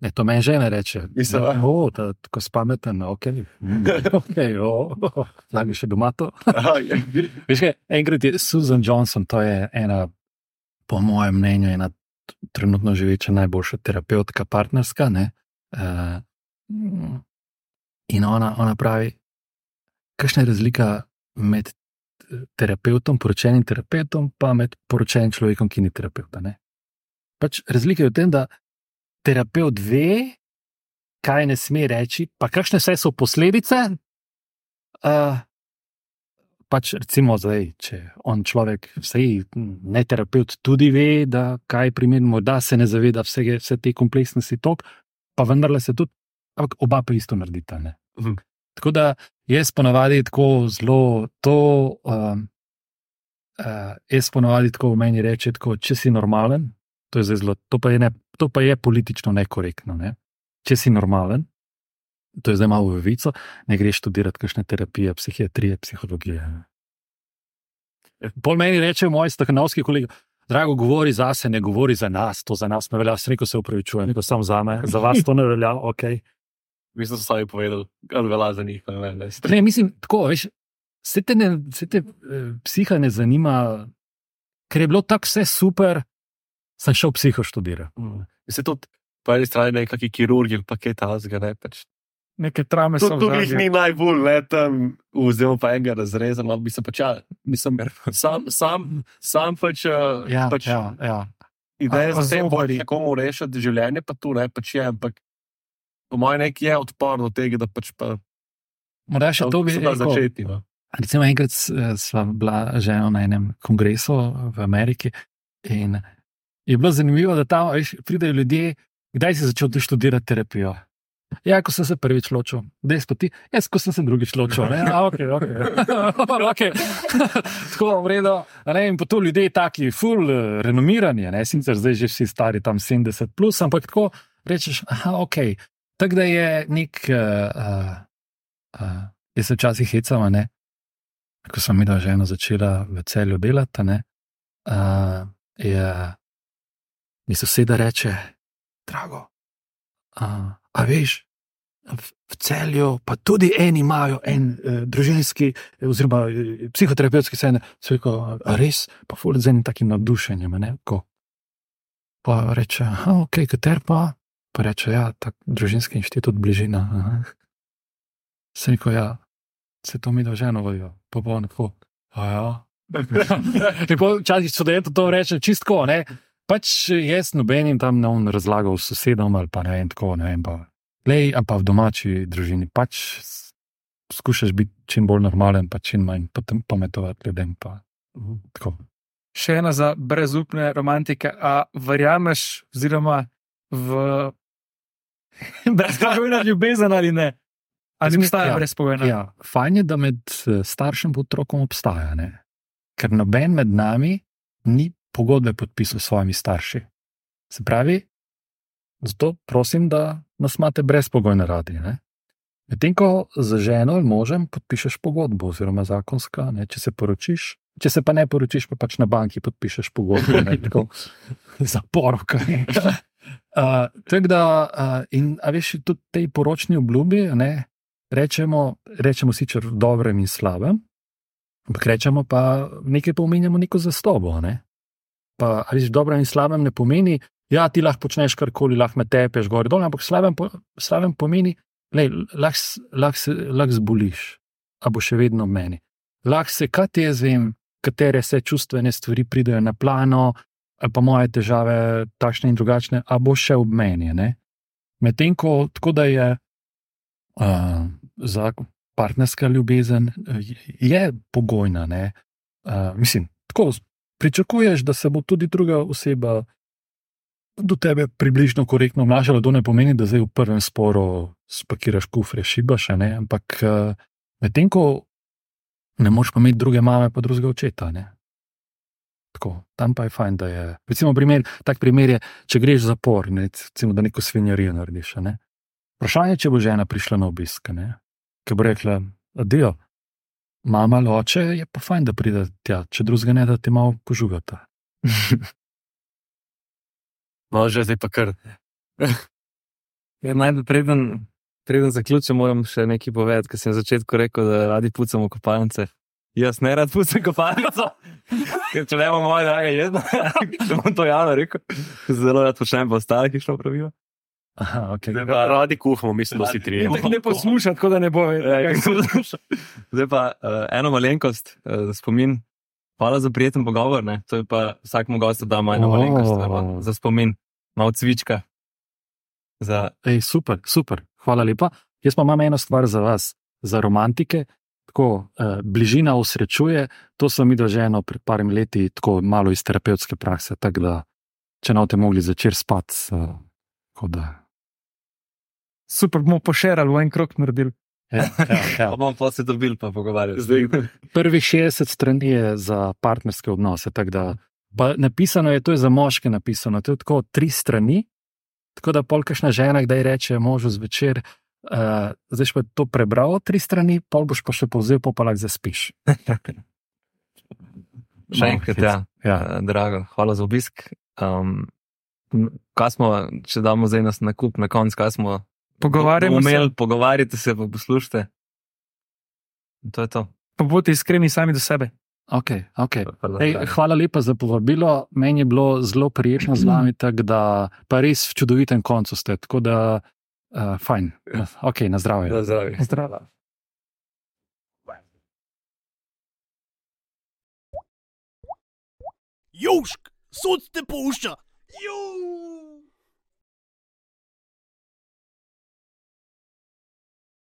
Ne, to meni žena reče. Da, o, da, tako spameten, ok. Mm, okay o, Lagi še doma to.
Je.
Veš, kaj, enkrat je Susan Johnson, to je ena, po mojem mnenju, ena trenutno živeča najboljša terapeutka, partnerska. ne. Uh, in ona, ona pravi, kakšna je razlika med eh, terapeutom, poročenim terapeutom, pa med poročenim človekom, ki ni terapeut. a ne. Pač razlika je v tem, da terapeut ve, kaj ne sme reči, pa kakšne vse so posledice. Uh, pač recimo zdaj, če on človek, vsej ne terapeut, tudi ve, da kaj primerno, morda se ne zaveda vse, vse te kompleksnosti tok, pa vendarle se tudi, ampak oba pa isto naredita. ne.
Mhm.
Tako da jaz ponavadi tako zelo to. Um, uh, jaz ponavadi tako v meni rečem, tako, če si normalen, to je, zelo, to pa je, ne, to pa je politično nekorektno. Ne? Če si normalen, to je zdaj malo v vico, ne greš študirati kakšne terapije, psihiatrije, psihologije. Pol meni reče moj stahanovski kolega. Drago, govori za sebe, ne govori za nas, to za nas ne velja, vse rekel se upravičujem, rekel sam za me, za vas to ne velja, ok.
Mislim, da so sami povedali, ali velja za njih. pa Ne, vem, ne.
Ne, mislim, tako, veš, se te, ne, se te eh, psiha ne zanima, ker je bilo tako vse super, sem šel psiho študirati.
Mm. Se tudi po eni strani nekakšni kirurgi, ali pa kaj tasga, ne pač.
Neke trame so
tu jih ni najbolj, ne tam, vzemo pa enega razreza, no, bi se pač, ja, mislim, sam, sam, sam pač, uh,
Ja,
pač
ja, ja.
ideja za tem,
zobarji.
da nekomu rešiti življenje, pa tu ne, pač je, ampak po mojem nek je odpor do tega, da pač pa
Morda še to bi rekel.
začeti. No.
Recimo, enkrat eh, sva bila že na enem kongresu v Ameriki in je bilo zanimivo, da tam veš, pridejo ljudje, kdaj si začel ti študirati terapijo. Ja, ko sem se prvič ločil, zdaj pa ti, jaz, ko sem se drugič ločil. Ne, A, okay, okay. okay. Tako v redu. in to ljudje taki, full eh, renomirani, ne, sicer zdaj že vsi stari tam 70, plus, ampak tako rečeš, aha, ok. tako da je nek, uh, uh, uh, jaz se včasih hecam, ne, ko sem videl ženo začela v celju delati, ne, uh, je mi soseda reče, drago, uh, a veš, v, v celju pa tudi eni imajo en uh, družinski, eh, oziroma uh, psihoterapevtski sen, se reko, a res, pa fulj z enim takim navdušenjem, ne, ko. Pa reče, a ok, kater pa, pa reče, ja, tak družinski inštitut bližina. aha." Se reko, ja, se to mi da ženo vodijo, pa bo neko, a ja. In pol Včasih študent to reče čistko, ne. Pač jaz nobenim tam ne bom razlagal sosedom ali pa ne vem tako, ne vem pa. Lej, a pa v domači družini pač s- skušaš biti čim bolj normalen, pa čim manj pametovati ljudem. Pa, tako.
Še ena za brezupne romantike. A verjameš, oziroma v brezpogojno ljubezen ali ne? Ali obstaja
ja,
brezpogojna?
Ja, fajn je, da med eh, staršem in otrokom obstaja, ne? ker noben med nami ni pogodbe podpisal s svojimi starši. Se pravi, zato prosim, da nas imate brezpogojno radi. Medtem ko za ženo ali možem podpišeš pogodbo, oziroma zakonska, ne, če se poročiš, če se pa ne poročiš, pa pač na banki podpišeš pogodbo, ne, tako za porok. Uh, tako da, uh, in veš, tudi tej poročni obljubi, ne, rečemo, rečemo sicer dobrem in slabem, ampak rečemo pa nekaj pomenjamo neko zastobo. Ne? Pa, veš, dobro in slabem ne pomeni, da ja, ti lahko počneš karkoli, lahko me tepeš gor in dol, ampak slabem, po, pomeni, da lahko lahko se- lahko zboliš, a bo še vedno meni. Lahko se, kaj te jaz vem, katere se čustvene stvari pridejo na plano, ali pa moje težave, takšne in drugačne, a bo še v meni. Medtem ko je uh, za partnerska ljubezen eh, je pogojna. Uh, mislim, tako pričakuješ, da se bo tudi druga oseba do tebe približno korektno obnašala. To ne pomeni, da zdaj v prvem sporu spakiraš kufre, šibaš, ne? ampak uh, medtem ko ne moreš pa imeti druge mame, pa drugega očeta. Ne? Tako, tam pa je fajn, da je. Recimo, primer, tak primer je, če greš v zapor, ne, recimo, da neko svinjarijo narediš. Ne? Vprašanje je, če bo žena prišla na obisk, ne? ki bo rekla: Adijo, mama ali oče, je pa fajn, da pride tja, če drugega ne, da te malo požugata.
No, že zdaj pa kar.
Ja, najprej, preden, preden zaključim, moram še nekaj povedati, ker sem na začetku rekel, da radi pucamo kopalnice. Jaz ne rad pucam kopalnico, ker če ne bomo moje drage jedli, če bom to javno rekel, zelo rad počnem pa ostale, ki šlo pravilo.
Aha, okay.
Pa-
Radi kuhamo, mislim, da vsi trije.
Ne, ne posluša, tako da ne bo
poslušal. Zdaj pa uh, eno malenkost, uh, spomin. Hvala za prijeten pogovor. Ne? To je pa vsakmu gostu da eno
O.
malenkost oh. za spomin, malo cvička. Za,
Ej, super, super, hvala lepa. Jaz pa imam eno stvar za vas, za romantike. Tako, eh, bližina usrečuje, to sem videl že eno pred parimi leti, tako malo iz terapevtske prakse. Tako da, če ne boste mogli začeti spati, eh, da.
Super, bomo pošerali, v en krok naredili.
Ja, ja, ja.
pa bomo pa se dobili, pa pogovarjali.
Zdaj,
Prvih 60 strani je za partnerske odnose. Da, pa napisano je, to je za moške napisano, to je tako tri strani. Tako da polkašna žena, kdaj reče možu zvečer, uh, zdaj pa to prebral tri strani, pol boš pa še povzel, pa lahko zaspiš.
Še enkrat, ja.
ja.
Uh, drago, hvala za obisk. Um, kaj smo, če damo zdaj nas na kup, na koncu, kaj smo
Pogovarjamo se,
umeli, pogovarjate se, pa poslušajte. In To je to.
pa bodite iskreni sami do sebe.
Okay, okay.
Hvala,
Ej, hvala lepa za povabilo. Meni je bilo zelo prijetno z vami, tako da pa res v čudovitem koncu ste. Tako da, uh, fajn. Okay, na zdravje.
Na zdravje.
Zdravo.
Južk, sod te pušča. Južk.